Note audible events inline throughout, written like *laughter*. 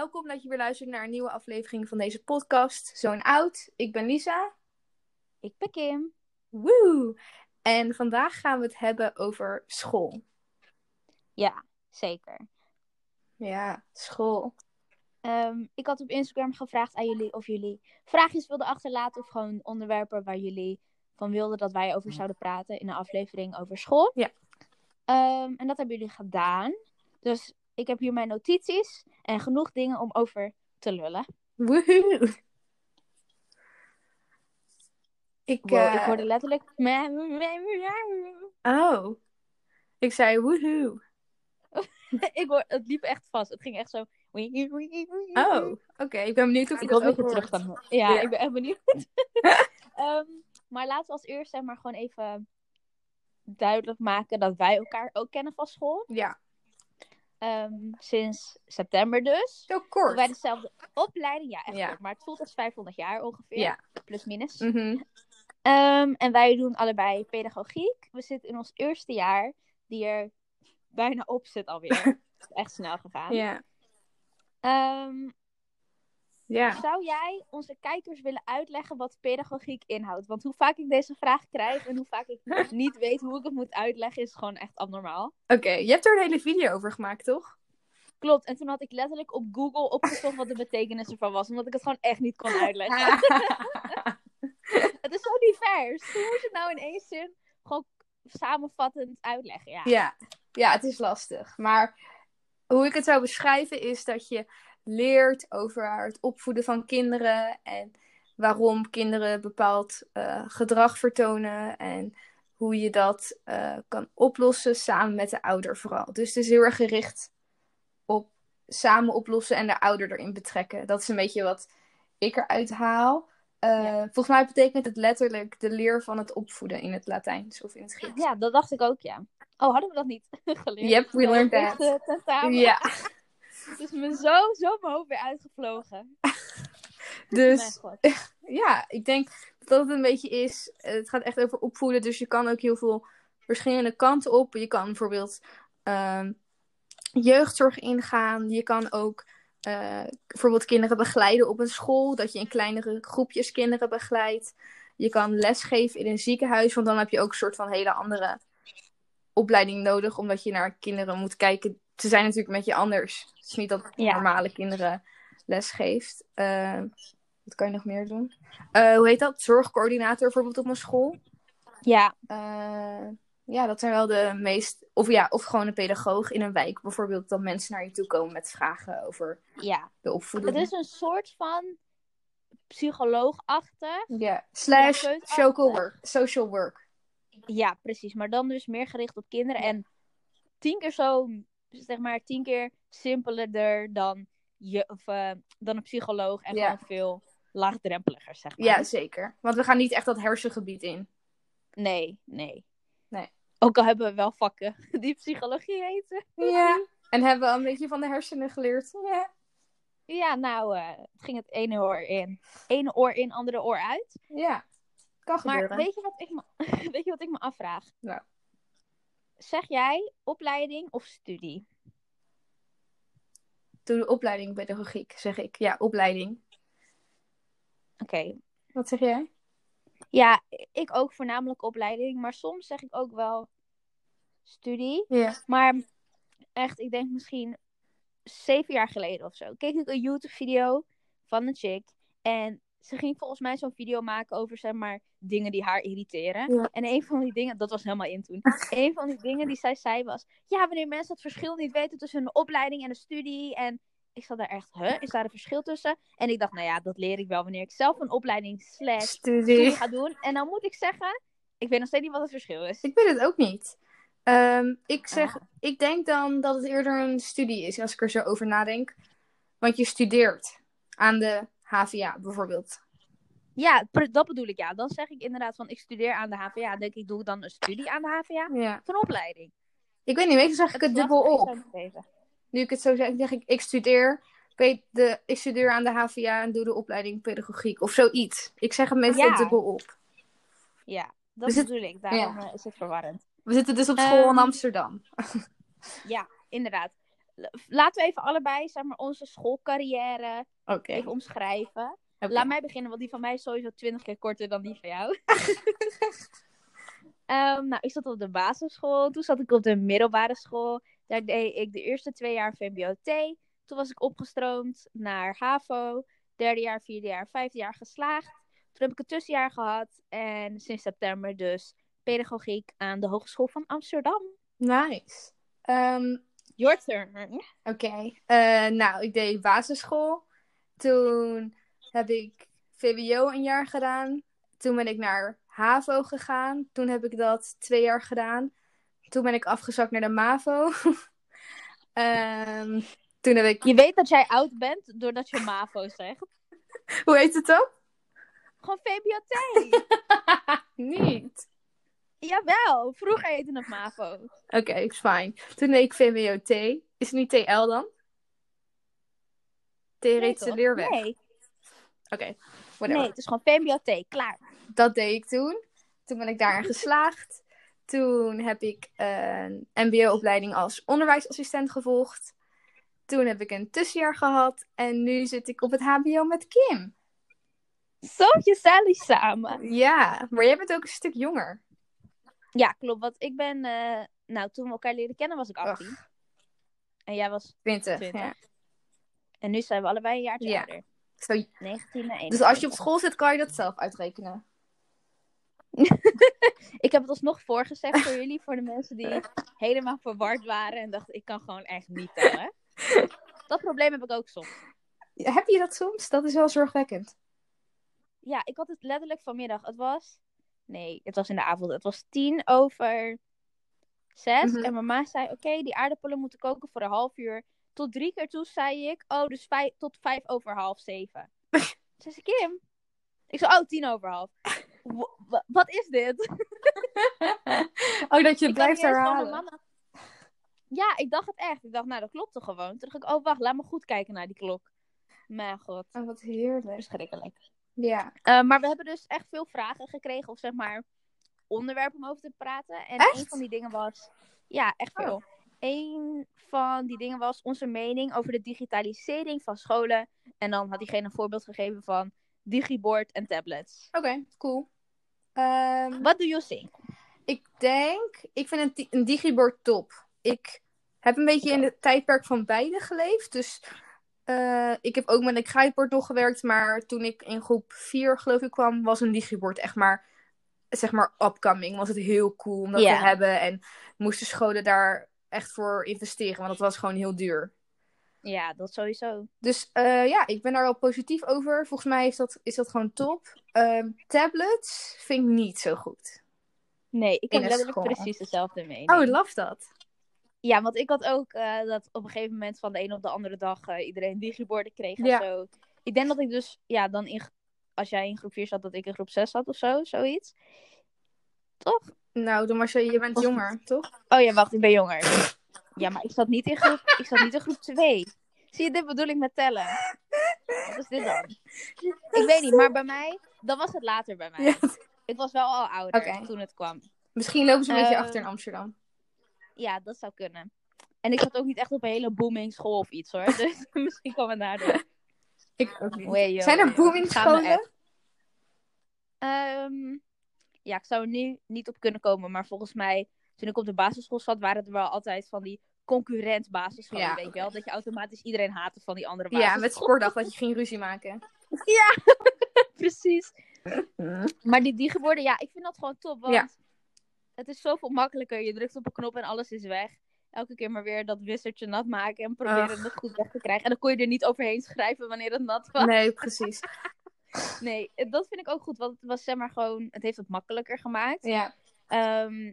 welkom dat je weer luistert naar een nieuwe aflevering van deze podcast. Zo'n oud. Ik ben Lisa. Ik ben Kim. Woe! En vandaag gaan we het hebben over school. Ja, zeker. Ja, school. Ehm, ik had op Instagram gevraagd aan jullie of jullie vraagjes wilden achterlaten of gewoon onderwerpen waar jullie van wilden dat wij over zouden praten in een aflevering over school. Ja. Ehm, en dat hebben jullie gedaan. Dus ik heb hier mijn notities en genoeg dingen om over te lullen. Woehoe! Ik, Wow, eh, Ik hoorde letterlijk. Oh. Ik zei woehoe. *laughs* ik hoor, het liep echt vast. Het ging echt zo. Oh, oké. Ik ben benieuwd of Ik dat ook je hoort. terug kan horen. Ja, Ja. ik ben echt benieuwd. *laughs* Ehm, maar laten we als eerst zeg maar gewoon even duidelijk maken dat wij elkaar ook kennen van school. Ja, Ehm, sinds september dus. zo kort. Wij dezelfde opleiding, ja echt Ja. kort, maar het voelt als 500 jaar ongeveer. Ja. Plus minus. Mhm. Ehm, en wij doen allebei pedagogiek. We zitten in ons eerste jaar, die er bijna op zit alweer. Het *laughs* is echt snel gegaan. Ja. Ehm, Ja. Zou jij onze kijkers willen uitleggen wat pedagogiek inhoudt? Want hoe vaak ik deze vraag krijg en hoe vaak ik *laughs* niet weet hoe ik het moet uitleggen, is gewoon echt abnormaal. Oké, je hebt er een hele video over gemaakt, toch? Klopt, en toen had ik letterlijk op Google opgezocht wat de betekenis ervan was, omdat ik het gewoon echt niet kon uitleggen. *laughs* het is zo divers. Hoe moet je het nou in één zin gewoon samenvattend uitleggen? Ja. Ja, ja, het is lastig. Maar hoe ik het zou beschrijven is dat je leert over het opvoeden van kinderen en waarom kinderen bepaald eh, gedrag vertonen en hoe je dat eh, kan oplossen samen met de ouder vooral. Dus het is heel erg gericht op samen oplossen en de ouder erin betrekken. Dat is een beetje wat ik eruit haal. Eh, Ja. Volgens mij betekent het letterlijk de leer van het opvoeden in het Latijns of in het Grieks. Ja, dat dacht ik ook, ja. Oh, hadden we dat niet *laughs* geleerd? Yep, we learned that. Ja. *laughs* Het is me zo, zo mijn hoofd weer uitgevlogen. *laughs* Dus *laughs* ja, ik denk dat het een beetje is. Het gaat echt over opvoeden. Dus je kan ook heel veel verschillende kanten op. Je kan bijvoorbeeld ehm, jeugdzorg ingaan. Je kan ook eh, bijvoorbeeld kinderen begeleiden op een school. Dat je in kleinere groepjes kinderen begeleidt. Je kan lesgeven in een ziekenhuis. Want dan heb je ook een soort van hele andere opleiding nodig. Omdat je naar kinderen moet kijken. Ze zijn natuurlijk met je anders. Het is niet dat Ja. normale kinderen lesgeeft. Eh, wat kan je nog meer doen? Eh, hoe heet dat? Zorgcoördinator bijvoorbeeld op een school. Ja, Eh, ja, dat zijn wel de meest. Of ja, of gewoon een pedagoog in een wijk bijvoorbeeld. Dat mensen naar je toe komen met vragen over ja. de opvoeding. Het is een soort van psycholoogachtig. Ja, slash social work. Social work. Ja, precies. Maar dan dus meer gericht op kinderen. En tien keer zo, zeg maar, tien keer simpeler dan, je, of, eh, dan een psycholoog. En Ja. gewoon veel laagdrempeliger, zeg maar. Ja, zeker. Want we gaan niet echt dat hersengebied in. Nee, nee. Nee. Ook al hebben we wel vakken *laughs* die psychologie heten. Ja. En hebben we al een beetje van de hersenen geleerd. Ja. Ja, nou, het ging het ene oor in. Ene oor in, andere oor uit. Ja. Kan Maar gebeuren. weet je, wat ik me, *laughs* weet je wat ik me afvraag? Nou. Zeg jij opleiding of studie? Doe de opleiding pedagogiek, zeg ik. Ja, opleiding. Oké. Wat zeg jij? Ja, ik ook voornamelijk opleiding. Maar soms zeg ik ook wel studie. Ja. Maar echt, ik denk misschien zeven jaar geleden of zo. Keek ik een YouTube-video van een chick. En ze ging volgens mij zo'n video maken over, zeg maar, dingen die haar irriteren. Ja. En een van die dingen, dat was helemaal in toen. *laughs* een van die dingen die zij zei was: Ja, wanneer mensen het verschil niet weten tussen een opleiding en een studie. En ik zat daar echt, huh, is daar een verschil tussen? En ik dacht, nou ja, dat leer ik wel wanneer ik zelf een opleiding slash studie Studie. ga doen. En dan moet ik zeggen, ik weet nog steeds niet wat het verschil is. Ik weet het ook niet. Ehm, ik zeg, Ah. ik denk dan dat het eerder een studie is, als ik er zo over nadenk. Want je studeert aan de HVA bijvoorbeeld. Ja, dat bedoel ik, ja. Dan zeg ik inderdaad van, ik studeer aan de HVA. denk ik, doe ik dan een studie aan de HVA? Ja. Een opleiding? Ik weet niet, meestal zeg ik Het dubbel op. Nu ik het zo zeg, zeg ik, ik studeer, de, ik studeer aan de HVA en doe de opleiding pedagogiek. Of zoiets. Ik zeg het meestal Ja. dubbel op. Ja, dat bedoel ik. Daarom eh, is het verwarrend. We zitten dus op school in Ehm, Amsterdam. *laughs* Ja, inderdaad. Laten we even allebei, zeg maar, onze schoolcarrière even omschrijven. Laat mij beginnen, want die van mij is sowieso twintig keer korter dan die van jou. *laughs* Ehm, nou, ik zat op de basisschool. Toen zat ik op de middelbare school. Daar deed ik de eerste twee jaar VMBO-T. Toen was ik opgestroomd naar HAVO. Derde jaar, vierde jaar, vijfde jaar geslaagd. Toen heb ik een tussenjaar gehad. En sinds september dus pedagogiek aan de Hogeschool van Amsterdam. Nice. Ehm, Your turn. Oké. Eh, nou, ik deed basisschool. Toen heb ik VWO een jaar gedaan. Toen ben ik naar HAVO gegaan. Toen heb ik dat twee jaar gedaan. Toen ben ik afgezakt naar de MAVO. *laughs* Ehm, toen heb ik... Je weet dat jij oud bent doordat je MAVO zegt. *laughs* Hoe heet het dan? Gewoon VBOT. *laughs* Niet. Jawel, vroeger heette het MAVO. Oké, is fijn. Toen deed ik VWO-T. Is het niet TL dan? Theoretische toch? leerweg. Nee, Oké, whatever. nee, het is gewoon VBOT, klaar. dat deed ik toen. Toen ben ik daarin geslaagd. Toen heb ik een MBO-opleiding als onderwijsassistent gevolgd. Toen heb ik een tussenjaar gehad. En nu zit ik op het HBO met Kim. Zo gezellig samen. Ja, maar jij bent ook een stuk jonger. Ja, klopt. Want ik ben, eh, nou, toen we elkaar leren kennen was ik 18. En jij was, 20. 20. Ja. en nu zijn we allebei een jaartje Ja. ouder. Zo, 19 en 21. dus als je op school zit, kan je dat zelf uitrekenen. *laughs* Ik heb het alsnog voorgezegd voor jullie, voor de mensen die helemaal verward waren en dachten, ik kan gewoon echt niet tellen. Dat probleem heb ik ook soms. Heb je dat soms? Dat is wel zorgwekkend. Ja, ik had het letterlijk vanmiddag. Het was. Nee, het was in de avond. Het was tien over zes. Mhm. En mama zei: Oké, die aardappelen moeten koken voor een half uur. Tot drie keer toe zei ik: Oh, dus vijf, tot vijf over half zeven. *laughs* Zei ze: Kim. Ik zei: Oh, tien over half. Wa- wa- wat is dit? *laughs* oh, dat je het blijft herhalen. mama. Ja, ik dacht het echt. Ik dacht, nou, dat klopt toch gewoon. Toen dacht ik: Oh, wacht, laat me goed kijken naar die klok. Mijn god, Oh, wat heerlijk. verschrikkelijk. Ja. Eh, maar we hebben dus echt veel vragen gekregen, of zeg maar onderwerpen om over te praten. En Echt? een van die dingen was. Ja, echt Oh. veel. Een van die dingen was onze mening over de digitalisering van scholen. En dan had diegene een voorbeeld gegeven van digibord en tablets. Oké, cool. Ehm, What do you think? Ik denk, ik vind een, een digibord top. Ik heb een beetje in het tijdperk van beide geleefd. Dus eh, ik heb ook met een krijtbord nog gewerkt. Maar toen ik in groep 4 geloof ik kwam, was een digibord echt maar, zeg maar, upcoming. Was het heel cool om dat te hebben. En moesten scholen daar echt voor investeren. Want dat was gewoon heel duur. Ja, dat sowieso. Dus eh, ja, ik ben daar wel positief over. Volgens mij is dat, is dat gewoon top. Ehm, tablets vind ik niet zo goed. Nee, ik heb letterlijk precies dezelfde mening. Oh, love dat. Ja, want ik had ook eh, dat op een gegeven moment van de een op de andere dag eh, iedereen digiborden kreeg en Ja. zo. Ik denk dat ik dus, ja, dan in, als jij in groep 4 zat, dat ik in groep 6 zat of zo, zoiets. Toch? Nou, dan maar je, je bent Of- jonger, toch? Oh ja, wacht, ik ben jonger. Ja, maar ik zat niet in groep, ik zat niet in groep 2. Zie je, dit bedoel ik met tellen. Wat is dit dan? Ik weet niet, maar bij mij, dat was het later bij mij. Ja. Ik was wel al ouder toen het kwam. Misschien lopen ze een beetje Eh, achter in Amsterdam. Ja, dat zou kunnen. En ik zat ook niet echt op een hele booming school of iets hoor. *laughs* Dus misschien kwam het daardoor. Ik ook niet. Wee, joh, Zijn er booming scholen? echt. Ehm, ja, ik zou er nu niet op kunnen komen. Maar volgens mij, toen ik op de basisschool zat, waren er wel altijd van die concurrent basisscholen. Ja, weet je wel? Dat je automatisch iedereen haatte van die andere Ja, basisschool. met sportdag dat je ging ruzie maken. *laughs* *laughs* Precies. Maar die digiborden, ja, ik vind dat gewoon top. Want Ja. Het is zoveel makkelijker. Je drukt op een knop en alles is weg. Elke keer maar weer dat wissertje nat maken en proberen het goed weg te krijgen. En dan kon je er niet overheen schrijven wanneer het nat was. Nee, precies. *laughs* Nee, dat vind ik ook goed. Want het was zeg maar gewoon, het heeft het makkelijker gemaakt. Ja. Ehm,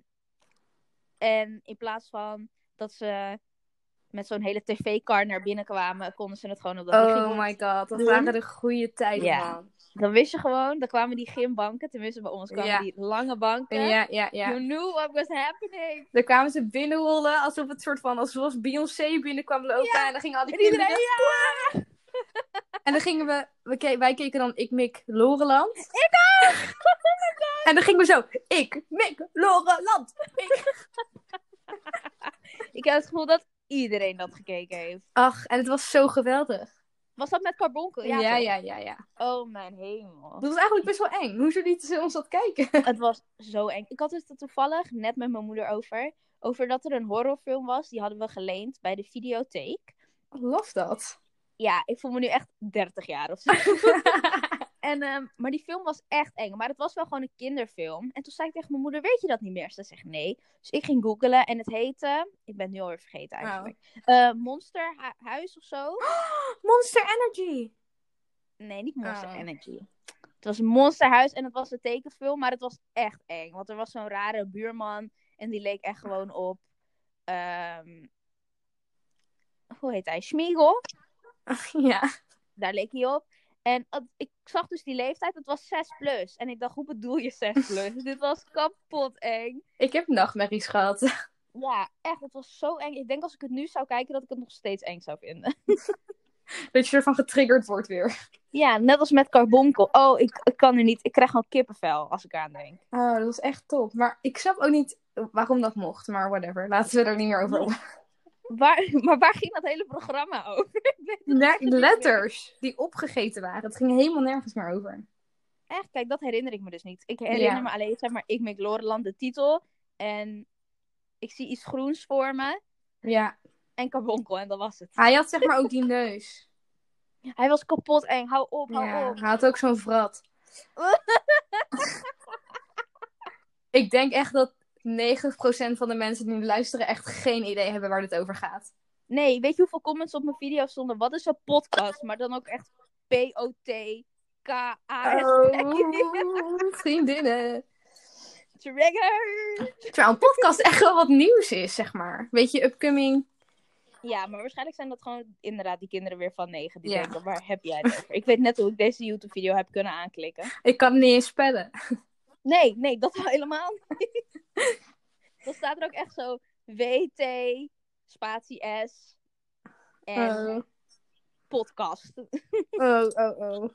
en in plaats van dat ze met zo'n hele tv-car naar binnen kwamen, konden ze het gewoon op dat Oh my god, dat waren de goede tijden, Ja. man. Dan wist je gewoon, dan kwamen die gymbanken, tenminste bij ons kwamen die lange banken. Ja, ja, ja. You knew what was happening. Dan kwamen ze binnenrollen alsof het soort van, alsof Beyoncé binnenkwam lopen. En dan gingen al die En iedereen, kinderen... En dan gingen we, we ke- wij keken dan Ik, Mik, Loreland. Ik ook! En dan gingen we zo, Ik, Mik, Loreland. Ik. *laughs* Ik heb het gevoel dat iedereen dat gekeken heeft. Ach, en het was zo geweldig. Was dat met Carbonkel? Ja, Ja, ja, ja, ja. Oh, mijn hemel. Dat was eigenlijk best wel eng. Hoe lieten ze ons dat kijken? *laughs* Het was zo eng. Ik had het er toevallig net met mijn moeder over. Over dat er een horrorfilm was. Die hadden we geleend bij de videotheek. Love dat. Ja, ik voel me nu echt 30 jaar of zo. *laughs* En, ehm, maar die film was echt eng. Maar het was wel gewoon een kinderfilm. En toen zei ik tegen mijn moeder, weet je dat niet meer? Ze zegt nee. Dus ik ging googlen en het heette... Ik ben het nu alweer vergeten eigenlijk. Eh, Monster Hu- Huis of zo. *gasps* Monster Energy. Nee, niet Monster Oh. Energy. Het was een monsterhuis en het was een tekenfilm, maar het was echt eng. Want er was zo'n rare buurman en die leek echt gewoon op... ehm, hoe heet hij? Schmiegel. *laughs* Ja. Daar leek hij op. En ik zag dus die leeftijd, het was 6 plus. En ik dacht, hoe bedoel je 6 *laughs* plus? Dit was kapot eng. Ik heb nachtmerries gehad. *laughs* Ja, echt, het was zo eng. Ik denk als ik het nu zou kijken, dat ik het nog steeds eng zou vinden. *laughs* Dat je ervan getriggerd wordt weer. Ja, net als met Carbonkel. Oh, ik, ik kan er niet. Ik krijg gewoon kippenvel als ik aan denk. Oh, dat was echt top. Maar ik snap ook niet waarom dat mocht. Maar whatever. Laten we er niet meer over. Waar, *laughs* maar waar ging dat hele programma over? *laughs* Nee, letters die opgegeten waren. Het ging helemaal nergens meer over. Echt, kijk, dat herinner ik me dus niet. Ik herinner Ja. me alleen, zeg maar, ik make Loreland de titel. En ik zie iets groens voor me. Ja. En Carbonkel, en dat was het. Hij had zeg maar ook die neus. *laughs* Hij was kapot eng. Hou op, hou Ja, op. hij had ook zo'n vrat. ik denk echt dat 90% van de mensen die nu luisteren echt geen idee hebben waar dit over gaat. Nee, weet je hoeveel comments op mijn video stonden? Wat is een podcast? Maar dan ook echt P-O-T-K-A-S. Oh, *laughs* vriendinnen. Trigger! Terwijl een podcast echt wel wat nieuws is, zeg maar. Weet je, upcoming. Ja, maar waarschijnlijk zijn dat gewoon inderdaad die kinderen weer van negen. Die Ja. denken, waar heb jij het over? Ik weet net hoe ik deze YouTube-video heb kunnen aanklikken. Ik kan het niet eens spellen. Nee, nee, dat helemaal niet. *laughs* Dan staat er ook echt zo WT, spatie S en Oh, podcast. oh, oh. oh.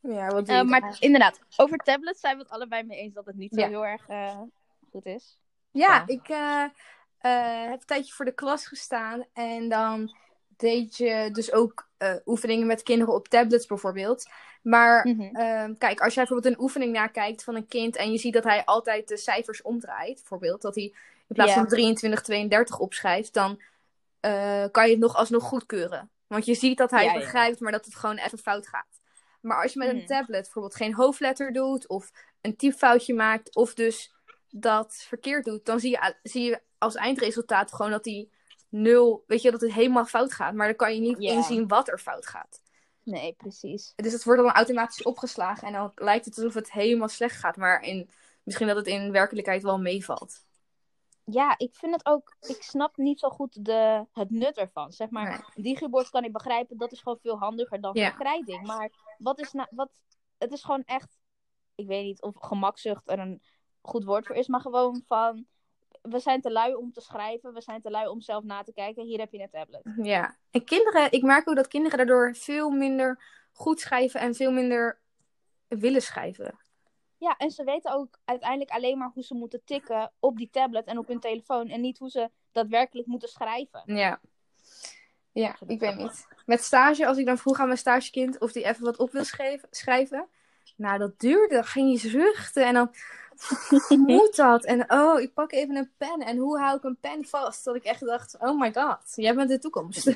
Ja, wat doe je maar inderdaad, over tablets zijn we het allebei mee eens dat het niet zo Ja. heel erg eh, goed is. Ja, Ja. ik eh, heb een tijdje voor de klas gestaan. En dan deed je dus ook eh, oefeningen met kinderen op tablets bijvoorbeeld. Maar Mhm. ehm, kijk, als jij bijvoorbeeld een oefening nakijkt van een kind en je ziet dat hij altijd de cijfers omdraait, bijvoorbeeld, dat hij in plaats van 23, 32 opschrijft, dan eh, kan je het nog alsnog goedkeuren. Want je ziet dat hij Ja, het ja. begrijpt, maar dat het gewoon even fout gaat. Maar als je met Mhm. een tablet bijvoorbeeld geen hoofdletter doet, of een typfoutje maakt, of dus dat verkeerd doet, dan zie je, zie je als eindresultaat gewoon dat hij nul, weet je, dat het helemaal fout gaat. Maar dan kan je niet inzien wat er fout gaat. Nee, precies. Dus het wordt dan automatisch opgeslagen en dan lijkt het alsof het helemaal slecht gaat. Maar in, misschien dat het in werkelijkheid wel meevalt. Ja, ik vind het ook. Ik snap niet zo goed de, het nut ervan. Zeg maar, Nee. digibord kan ik begrijpen, dat is gewoon veel handiger dan Ja. verkrijting. Maar wat is nou. Wat, het is gewoon echt. Ik weet niet of gemakzucht er een goed woord voor is, maar gewoon van. We zijn te lui om te schrijven, we zijn te lui om zelf na te kijken. Hier heb je een tablet. Ja. En kinderen, ik merk ook dat kinderen daardoor veel minder goed schrijven en veel minder willen schrijven. Ja, en ze weten ook uiteindelijk alleen maar hoe ze moeten tikken op die tablet en op hun telefoon. En niet hoe ze daadwerkelijk moeten schrijven. Ja. Ja, ik weet niet. Met stage, als ik dan vroeg aan mijn stagekind of die even wat op wil schrijven. Nou, dat duurde. Dan ging hij zuchten en dan *laughs* moet dat. En oh, ik pak even een pen. En hoe hou ik een pen vast? Dat ik echt dacht, oh my god, jij bent de toekomst. *laughs*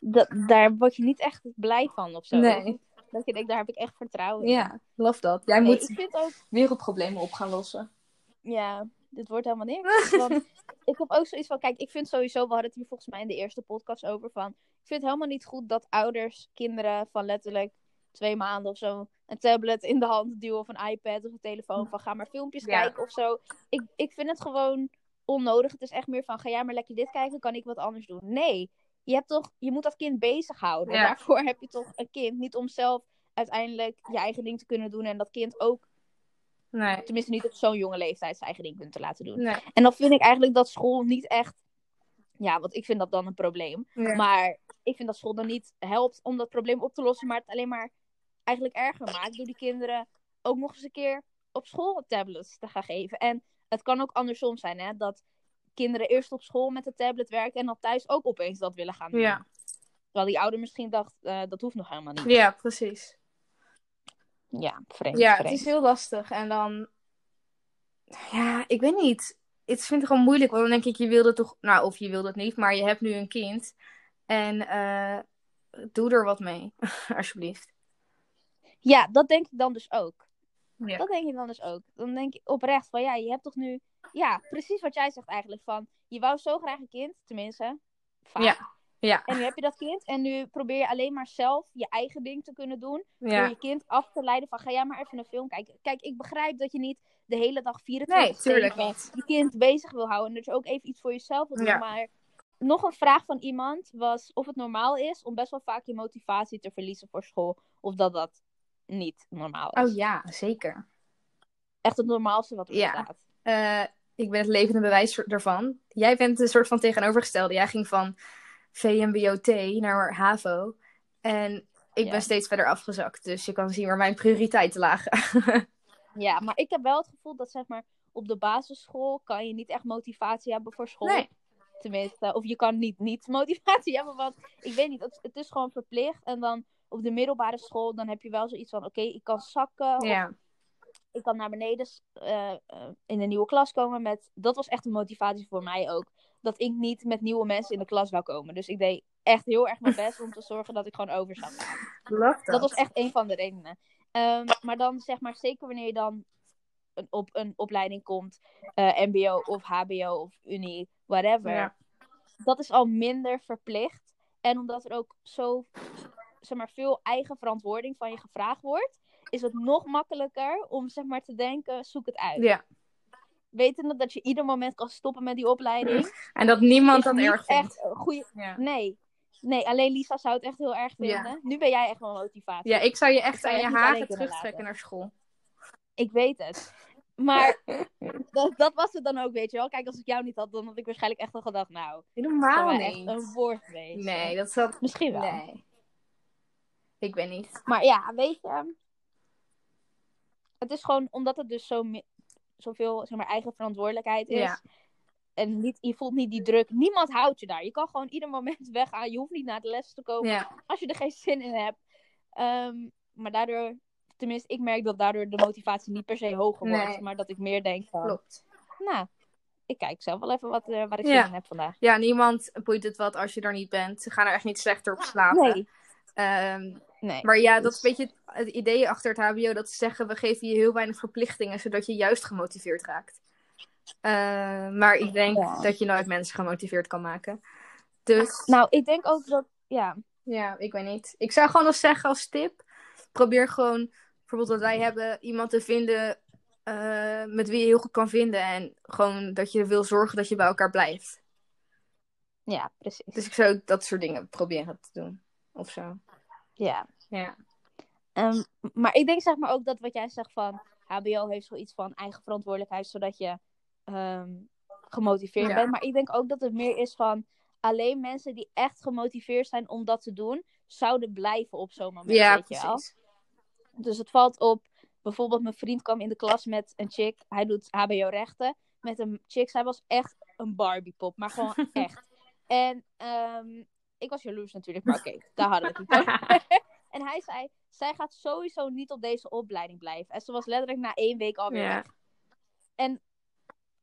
Dat, daar word je niet echt blij van of zo. Nee. Dat je denkt, daar heb ik echt vertrouwen in. Ja, love dat. Jij Nee, moet ik vind ook, wereldproblemen op gaan lossen. ja, dit wordt helemaal niks. *laughs* Want ik heb ook zoiets van, kijk, ik vind sowieso, we hadden het hier volgens mij in de eerste podcast over van, ik vind het helemaal niet goed dat ouders kinderen van letterlijk twee maanden of zo een tablet in de hand duwen of een iPad of een telefoon van ga maar filmpjes Ja. kijken of zo. Ik, ik vind het gewoon onnodig. Het is echt meer van, ga jij maar lekker dit kijken, kan ik wat anders doen. Nee, je, hebt toch, je moet dat kind bezighouden. Ja. Daarvoor heb je toch een kind, niet om zelf uiteindelijk je eigen ding te kunnen doen en dat kind ook, Nee. tenminste niet op zo'n jonge leeftijd, zijn eigen ding kunnen te laten doen. nee. En dan vind ik eigenlijk dat school niet echt. Ja, want ik vind dat dan een probleem. Maar ik vind dat school dan niet helpt om dat probleem op te lossen, maar het alleen maar eigenlijk erger maakt door die kinderen ook nog eens een keer op school tablets te gaan geven. En het kan ook andersom zijn, hè? Dat kinderen eerst op school met de tablet werken en dan thuis ook opeens dat willen gaan doen. Ja, Terwijl die ouder misschien dacht, eh, dat hoeft nog helemaal niet. ja precies. Ja, vreemd. Ja, het is heel lastig. En dan, ja, ik weet niet. Ik vind het gewoon moeilijk, want dan denk ik, je wilde toch, nou, of je wilde het niet, maar je hebt nu een kind. En eh, doe er wat mee, *laughs* alsjeblieft. Ja, dat denk ik dan dus ook. Ja. Dat denk ik dan dus ook. Dan denk ik oprecht van, ja, je hebt toch nu... Ja, precies wat jij zegt eigenlijk van, je wou zo graag een kind, tenminste, vaak. Ja. Ja, En nu heb je dat kind en nu probeer je alleen maar zelf je eigen ding te kunnen doen. Door je kind af te leiden van, ga jij maar even een film kijken. Kijk, ik begrijp dat je niet de hele dag 24 Nee, tuurlijk niet. je kind bezig wil houden. En dat je ook even iets voor jezelf wil doen. Ja. Maar nog een vraag van iemand was of het normaal is om best wel vaak je motivatie te verliezen voor school. Of dat dat niet normaal is. Oh ja, zeker. Echt het normaalste wat er Ja. bestaat. Eh, ik ben het levende bewijs ervan. Jij bent een soort van tegenovergestelde. Jij ging van VMBO-T naar HAVO. En ik Ja. ben steeds verder afgezakt. Dus je kan zien waar mijn prioriteiten lagen. *laughs* Ja, maar ik heb wel het gevoel dat zeg maar op de basisschool kan je niet echt motivatie hebben voor school. Nee. Tenminste, of je kan niet niet motivatie *laughs* hebben, want ik weet niet, het, het is gewoon verplicht. En dan op de middelbare school, dan heb je wel zoiets van, oké, ik kan zakken, of Ja, ik kan naar beneden eh, eh, in een nieuwe klas komen met... Dat was echt een motivatie voor mij ook. Dat ik niet met nieuwe mensen in de klas wou komen. Dus ik deed echt heel erg mijn best om te zorgen dat ik gewoon over zou gaan. Dat was echt een van de redenen. Ehm, maar dan zeg maar, zeker wanneer je dan een, op een opleiding komt, eh, MBO of HBO of Unie, whatever. Ja. Dat is al minder verplicht. En omdat er ook zo zeg maar, veel eigen verantwoording van je gevraagd wordt, is het nog makkelijker om zeg maar, te denken: zoek het uit. Ja, Wetende dat je ieder moment kan stoppen met die opleiding. *laughs* en dat niemand dat erg vindt. echt een goede. Ja. Nee. Nee, alleen Lisa zou het echt heel erg Ja. vinden. Nu ben jij echt wel motivatie. ja, ik zou je echt zou aan je kunnen terugtrekken naar school. Ik weet het. Maar *laughs* dat, dat was het dan ook, weet je wel. Kijk, als ik jou niet had, dan had ik waarschijnlijk echt al gedacht, nou, echt niet. een woord geweest. Nee, dat zat... Misschien wel. Nee. Ik ben niet. Maar ja, weet je. Het is gewoon omdat het dus zo zoveel zeg maar, eigen verantwoordelijkheid is. Ja. En niet, je voelt niet die druk. Niemand houdt je daar. Je kan gewoon ieder moment weggaan. Je hoeft niet naar de les te komen Ja, als je er geen zin in hebt. Ehm, maar daardoor, tenminste, ik merk dat daardoor de motivatie niet per se hoger wordt. Nee. Maar dat ik meer denk van, klopt. nou, ik kijk zelf wel even wat, eh, waar ik Ja. zin in heb vandaag. Ja, niemand boeit het wat als je er niet bent. Ze gaan er echt niet slechter op slapen. Nee, Ehm, nee. maar ja, dat is een beetje het, het idee achter het HBO. Dat ze zeggen, we geven je heel weinig verplichtingen, zodat je juist gemotiveerd raakt. Eh, maar ik denk Ja. dat je nooit mensen gemotiveerd kan maken. Dus Nou, ik denk ook dat, ja, ja, ik weet niet. Ik zou gewoon als zeggen als tip, probeer gewoon, bijvoorbeeld wat wij hebben, iemand te vinden eh, met wie je heel goed kan vinden. En gewoon dat je wil zorgen dat je bij elkaar blijft. ja, precies. Dus ik zou dat soort dingen proberen te doen. Of zo. Ja. Ja. Ehm, maar ik denk zeg maar ook dat wat jij zegt van HBO heeft zoiets van eigen verantwoordelijkheid, zodat je ehm, gemotiveerd Ja. bent. Maar ik denk ook dat het meer is van alleen mensen die echt gemotiveerd zijn om dat te doen, zouden blijven op zo'n moment. Ja, weet je wel? precies. Dus het valt op, bijvoorbeeld mijn vriend kwam in de klas met een chick, hij doet HBO-rechten, met een chick, zij was echt een Barbie-pop, maar gewoon *laughs* echt. En ehm, ik was jaloers natuurlijk, maar oké, daar hadden we het niet. *laughs* En hij zei, zij gaat sowieso niet op deze opleiding blijven. En ze was letterlijk na één week alweer weg. En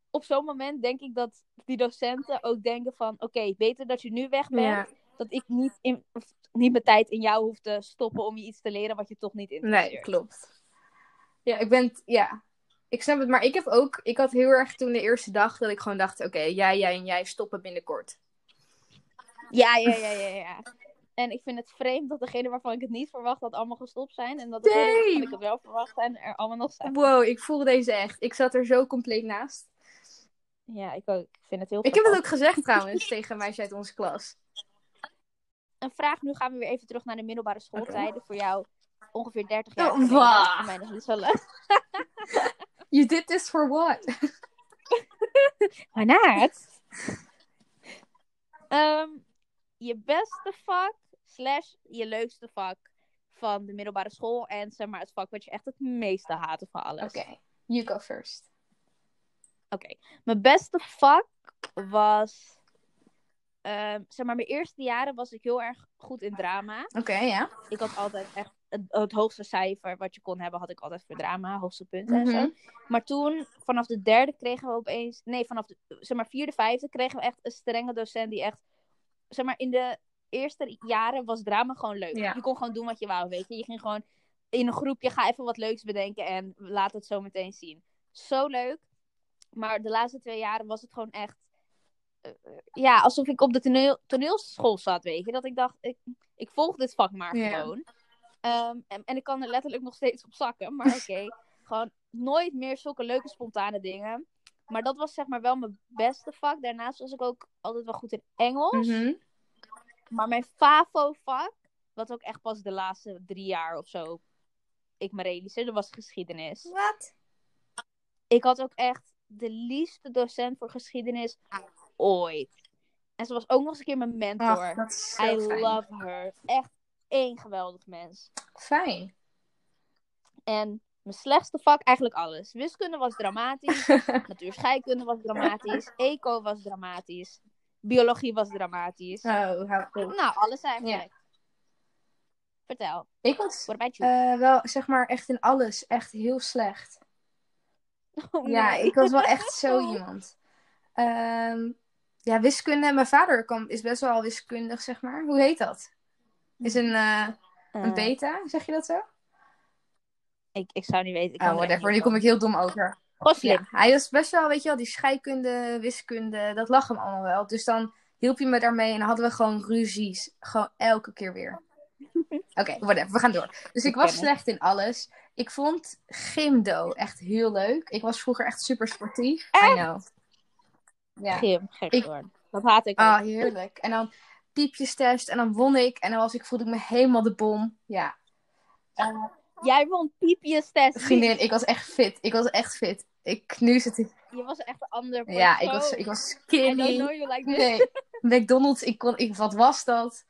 op zo'n moment denk ik dat die docenten ook denken van... Oké, beter dat je nu weg bent. Dat ik niet, in, of niet mijn tijd in jou hoef te stoppen om je iets te leren wat je toch niet interesseert. Nee, klopt. Ja, ik ben, ja, ik snap het, maar ik heb ook, ik had heel erg toen de eerste dag dat ik gewoon dacht, oké, jij, jij en jij stoppen binnenkort. Ja, ja, ja, ja, ja. En ik vind het vreemd dat degene waarvan ik het niet verwacht dat allemaal gestopt zijn. En dat degene waarvan ik het wel verwacht zijn er allemaal nog zijn. Wow, ik voel deze echt. Ik zat er zo compleet naast. Ja, ik ook. Ik vind het heel Ik heb het ook gezegd trouwens tegen meisje uit onze klas. Een vraag, nu gaan we weer even terug naar de middelbare schooltijden. Voor jou ongeveer 30 jaar Oh, wauw. Voor mij nog niet zo leuk. *laughs* You did this for what? *laughs* Why not? *laughs* Ehm, je beste vak slash je leukste vak van de middelbare school. En zeg maar het vak wat je echt het meeste haatte van alles. Oké, you go first. Oké. Mijn beste vak was. ehm, zeg maar, mijn eerste jaren was ik heel erg goed in drama. Oké, ja. Ik had altijd echt het, het hoogste cijfer wat je kon hebben, had ik altijd voor drama, hoogste punten en Mhm. zo. Maar toen, vanaf de derde kregen we opeens, nee, vanaf de zeg maar, vierde, vijfde kregen we echt een strenge docent die echt, zeg maar, in de eerste jaren was drama gewoon leuk. Ja. Je kon gewoon doen wat je wou, weet je. Je ging gewoon in een groepje, ga even wat leuks bedenken en laat het zo meteen zien. Zo leuk. Maar de laatste twee jaren was het gewoon echt, eh, ja, alsof ik op de toneel, toneelschool zat, weet je. Dat ik dacht, ik, ik volg dit vak maar gewoon. Ehm, en, en ik kan er letterlijk nog steeds op zakken. Maar oké, *laughs* gewoon nooit meer zulke leuke spontane dingen. Maar dat was zeg maar wel mijn beste vak. Daarnaast was ik ook altijd wel goed in Engels. Mhm. Maar mijn FAVO-vak, wat ook echt pas de laatste drie jaar of zo ik me realiseerde, was geschiedenis. Wat? Ik had ook echt de liefste docent voor geschiedenis ooit. En ze was ook nog eens een keer mijn mentor. Ach, dat is zo I fijn. love her. Echt één geweldig mens. Fijn. En mijn slechtste vak, eigenlijk alles. Wiskunde was dramatisch. *laughs* Natuurscheikunde was dramatisch. Eco was dramatisch. Biologie was dramatisch. Oh. Nou, alles eigenlijk. Vertel. Ik was eh, wel, zeg maar, echt in alles echt heel slecht. *laughs* Oh, Ja, nee. ik was wel echt zo *laughs* iemand. Ehm, ja, wiskunde. Mijn vader is best wel wiskundig, zeg maar. Hoe heet dat? Is een, eh, een Eh, beta, zeg je dat zo? Ik, ik zou niet weten. Ik Oh, er whatever. Nu kom ik heel dom over. Gewoon slim. Ja, hij was best wel, weet je wel, die scheikunde, wiskunde, dat lag hem allemaal wel. Dus dan hielp je me daarmee en dan hadden we gewoon ruzies. Gewoon elke keer weer. *laughs* Oké, whatever, we gaan door. Dus ik was slecht in alles. Ik vond gymdo echt heel leuk. Ik was vroeger echt super sportief. I know. Ja. Gym, gek Ik- hoor. Dat haat ik. Ah, heerlijk. En dan piepjestest en dan won ik. En dan was ik, voelde ik me helemaal de bom. Ja. Eh, Jij won piepjes test. vriendin, ik was echt fit. Ik was echt fit. Ik, nu zit ik... Je was echt een ander persoon. Ja, ik was, ik was I skinny. know you like this. Nee, McDonald's, ik kon, ik, wat was dat?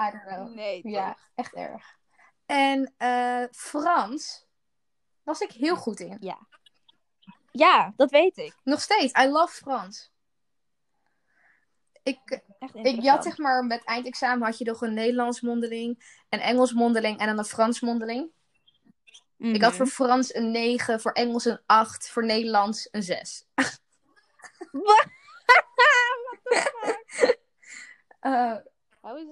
I don't know. Nee, toch? Ja, echt erg. En eh, Frans was ik heel goed in. Ja, dat weet ik. Nog steeds, I love Frans. Ik, ik had zeg maar, met eindexamen had je nog een Nederlands mondeling, een Engels mondeling en dan een Frans mondeling. Ik had Mhm. voor Frans een 9, voor Engels een 8, voor Nederlands een 6. *laughs* Wat? Eh, How is it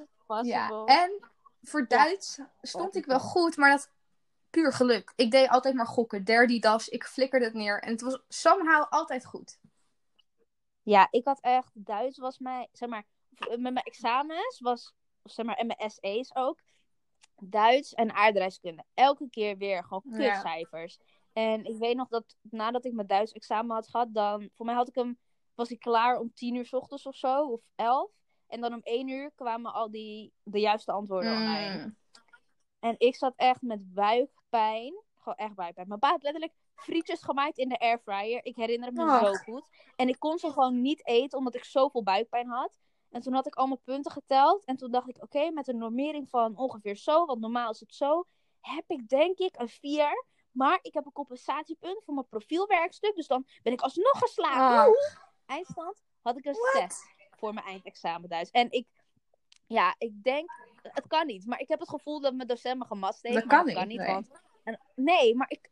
Ja, possible? en voor Duits stond ik wel goed, maar dat puur geluk. Ik deed altijd maar gokken, derde das, ik flikkerde het neer en het was somehow altijd goed. Ja, ik had echt... Duits was mij... Zeg maar, met mijn examens was... Zeg maar, en mijn SE's ook. Duits en aardrijkskunde. Elke keer weer gewoon Ja. kutcijfers. En ik weet nog dat nadat ik mijn Duits examen had gehad, dan... Voor mij had ik hem... Was ik klaar om tien uur 's ochtends of zo, of elf. En dan om één uur kwamen al die... De juiste antwoorden online. Mm. En ik zat echt met buikpijn. Gewoon echt buikpijn. Mijn pa had letterlijk frietjes gemaakt in de airfryer. Ik herinner het me zo goed. En ik kon ze gewoon niet eten omdat ik zoveel buikpijn had. En toen had ik allemaal punten geteld. En toen dacht ik, oké, met een normering van ongeveer zo, want normaal is het zo, heb ik denk ik een 4. Maar ik heb een compensatiepunt voor mijn profielwerkstuk. Dus dan ben ik alsnog geslaagd. Eindstand had ik een What? 6 voor mijn eindexamen Duits. En ik, ja, ik denk, het kan niet. Maar ik heb het gevoel dat mijn docent me gemast heeft. Dat kan dat kan niet, niet. nee. Want, en, nee, maar ik,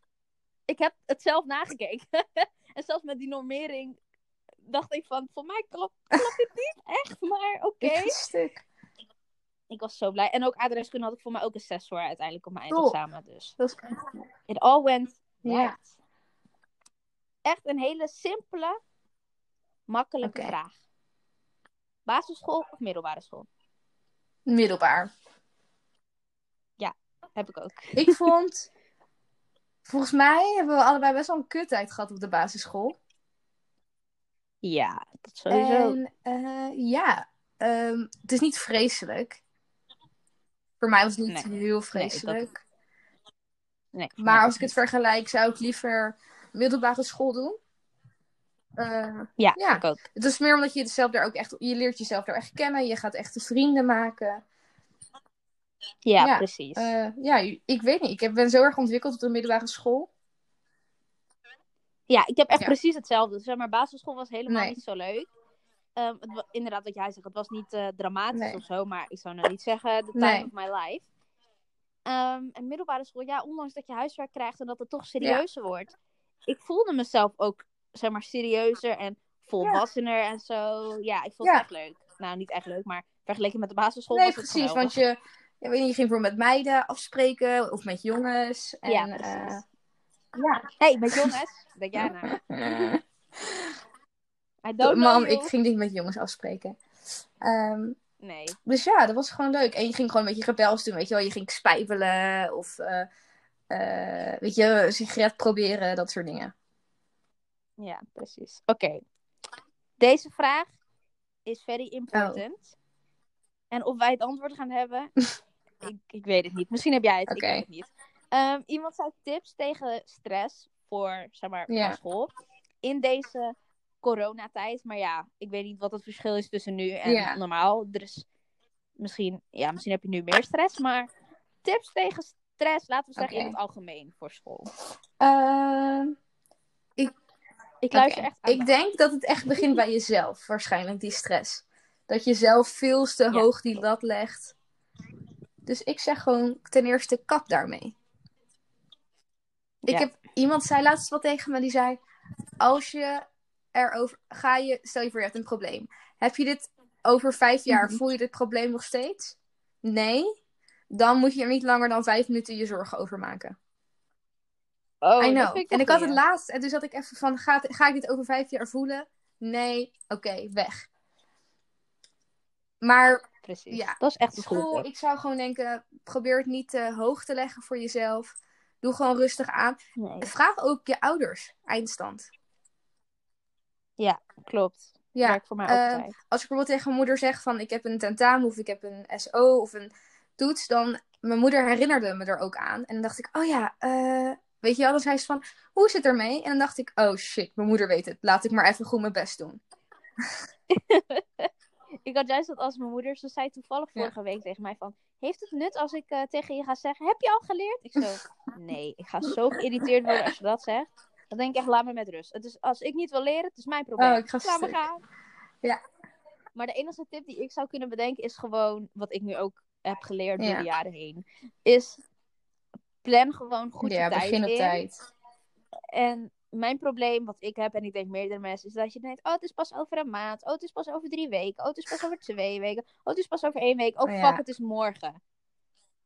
ik heb het zelf nagekeken. *laughs* en zelfs met die normering dacht ik van, voor mij klopt, klopt dit niet echt. Maar oké. Stuk. Ik was zo blij. En ook aardrijkskunde had ik voor mij ook een 6 voor uiteindelijk op mijn eindexamen. Dus Dat is it all went Ja. right. Echt een hele simpele, makkelijke vraag. Basisschool of middelbare school? Middelbaar. Heb ik ook. Ik vond, volgens mij hebben we allebei best wel een kuttijd gehad op de basisschool. Ja, dat sowieso. En eh, ja, ehm, het is niet vreselijk. Voor mij was het niet Nee. heel vreselijk. Nee, Maar als ik het vergelijk, zou ik liever middelbare school doen. Eh, Ja, ja. ik ook. het is meer omdat je jezelf daar ook echt, je leert jezelf daar echt kennen. Je gaat echte vrienden maken. Ja, Ja, precies. Eh, ja, ik weet niet. Ik ben zo erg ontwikkeld op de middelbare school. Ja, ik heb echt Ja. precies hetzelfde. Zeg maar, basisschool was helemaal Nee. niet zo leuk. Ehm, het inderdaad, wat jij zegt, het was niet eh, dramatisch Nee. of zo, maar ik zou nou niet zeggen the time Nee. of my life. Ehm, en middelbare school, ja, ondanks dat je huiswerk krijgt en dat het toch serieuzer wordt. Ik voelde mezelf ook, zeg maar, serieuzer en volwassener en zo. Ja, ik vond het echt leuk. Nou, niet echt leuk, maar vergeleken met de basisschool Nee, was het precies. Want je, ja, weet je, je ging voor met meiden afspreken of met jongens. En, Ja, eh, ja. hey, met jongens, denk jij nou? *laughs* Mam, ik ging niet met jongens afspreken. Ehm, Nee. dus ja, dat was gewoon leuk. En je ging gewoon een beetje rebels doen, weet je wel. Je ging spijbelen of, eh, eh, weet je, een sigaret proberen, dat soort dingen. Ja, precies. Oké. Deze vraag is very important. En of wij het antwoord gaan hebben, *laughs* ik, ik weet het niet. Misschien heb jij het, ik weet het niet. Ehm, iemand zei tips tegen stress voor, zeg maar, school. In deze coronatijd. Maar ja, ik weet niet wat het verschil is tussen nu en Ja. normaal. Er is misschien, ja, misschien heb je nu meer stress. Maar tips tegen stress, laten we zeggen in het algemeen voor school. Ehm, Ik luister Oké. echt aan. Ik denk dat het echt begint bij jezelf, waarschijnlijk, die stress. Dat je zelf veel te Ja, hoog die lat legt. Dus ik zeg gewoon ten eerste kap daarmee. Ik Ja. heb, iemand zei laatst wat tegen me, die zei, als je erover, ga je, stel je voor je hebt een probleem. Heb je dit over vijf jaar, Mhm. voel je dit probleem nog steeds? Nee? Dan moet je er niet langer dan vijf minuten je zorgen over maken. Oh, I know. ik En ik had het laatst. En toen zat ik even van, ga, ga ik dit over vijf jaar voelen? Nee. Oké, weg. Maar Precies. Ja. Dat is echt een school, tip. ik zou gewoon denken, probeer het niet te hoog te leggen voor jezelf. Doe gewoon rustig aan. Nee. Vraag ook je ouders eindstand. Ja, klopt. Ja, Werkt voor mij eh, altijd. als ik bijvoorbeeld tegen mijn moeder zeg van ik heb een tentamen of ik heb een SO of een toets, dan mijn moeder herinnerde me er ook aan. En dan dacht ik, oh ja, eh, weet je wel, dan zei ze van, hoe is het ermee? En dan dacht ik, oh shit, mijn moeder weet het. Laat ik maar even goed mijn best doen. *laughs* Ik had juist dat als mijn moeder, ze zei toevallig Ja. vorige week tegen mij van, heeft het nut als ik eh, tegen je ga zeggen, heb je al geleerd? Ik zo, *laughs* nee, ik ga zo geïrriteerd worden als je dat zegt. Dan denk ik echt, laat me met rust. Het is, als ik niet wil leren, het is mijn probleem. Oh, ik ga laat me gaan. Ja. Maar de enige tip die ik zou kunnen bedenken is gewoon, wat ik nu ook heb geleerd door Ja. de jaren heen, is plan gewoon goed ja, je tijd begin op in. tijd. En mijn probleem, wat ik heb, en ik denk meerdere mensen, is dat je denkt: oh, het is pas over een maand. Oh, het is pas over drie weken. Oh, het is pas over twee weken. Oh, het is pas over één week. Oh, Oh, fuck, ja. het is morgen.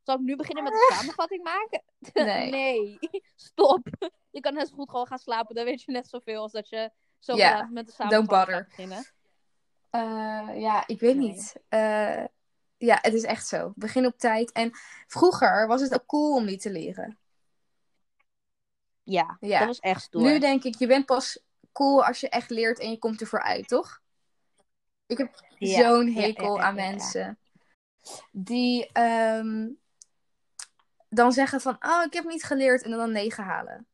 Zal ik nu beginnen met een *laughs* samenvatting maken? *laughs* Nee. *laughs* stop. Je kan net zo goed gewoon gaan slapen. Dan weet je net zoveel als dat je zo met de samenvatting gaat beginnen. Eh, ja, ik weet Nee. niet. Eh, ja, het is echt zo. Begin op tijd. En vroeger was het ook cool om niet te leren. Ja, Ja. dat was echt stoer. Nu denk ik, je bent pas cool als je echt leert en je komt ervoor uit, toch? Ik heb Ja, zo'n hekel ja, aan mensen die ehm, dan zeggen van, oh, ik heb niet geleerd en dan 9 halen.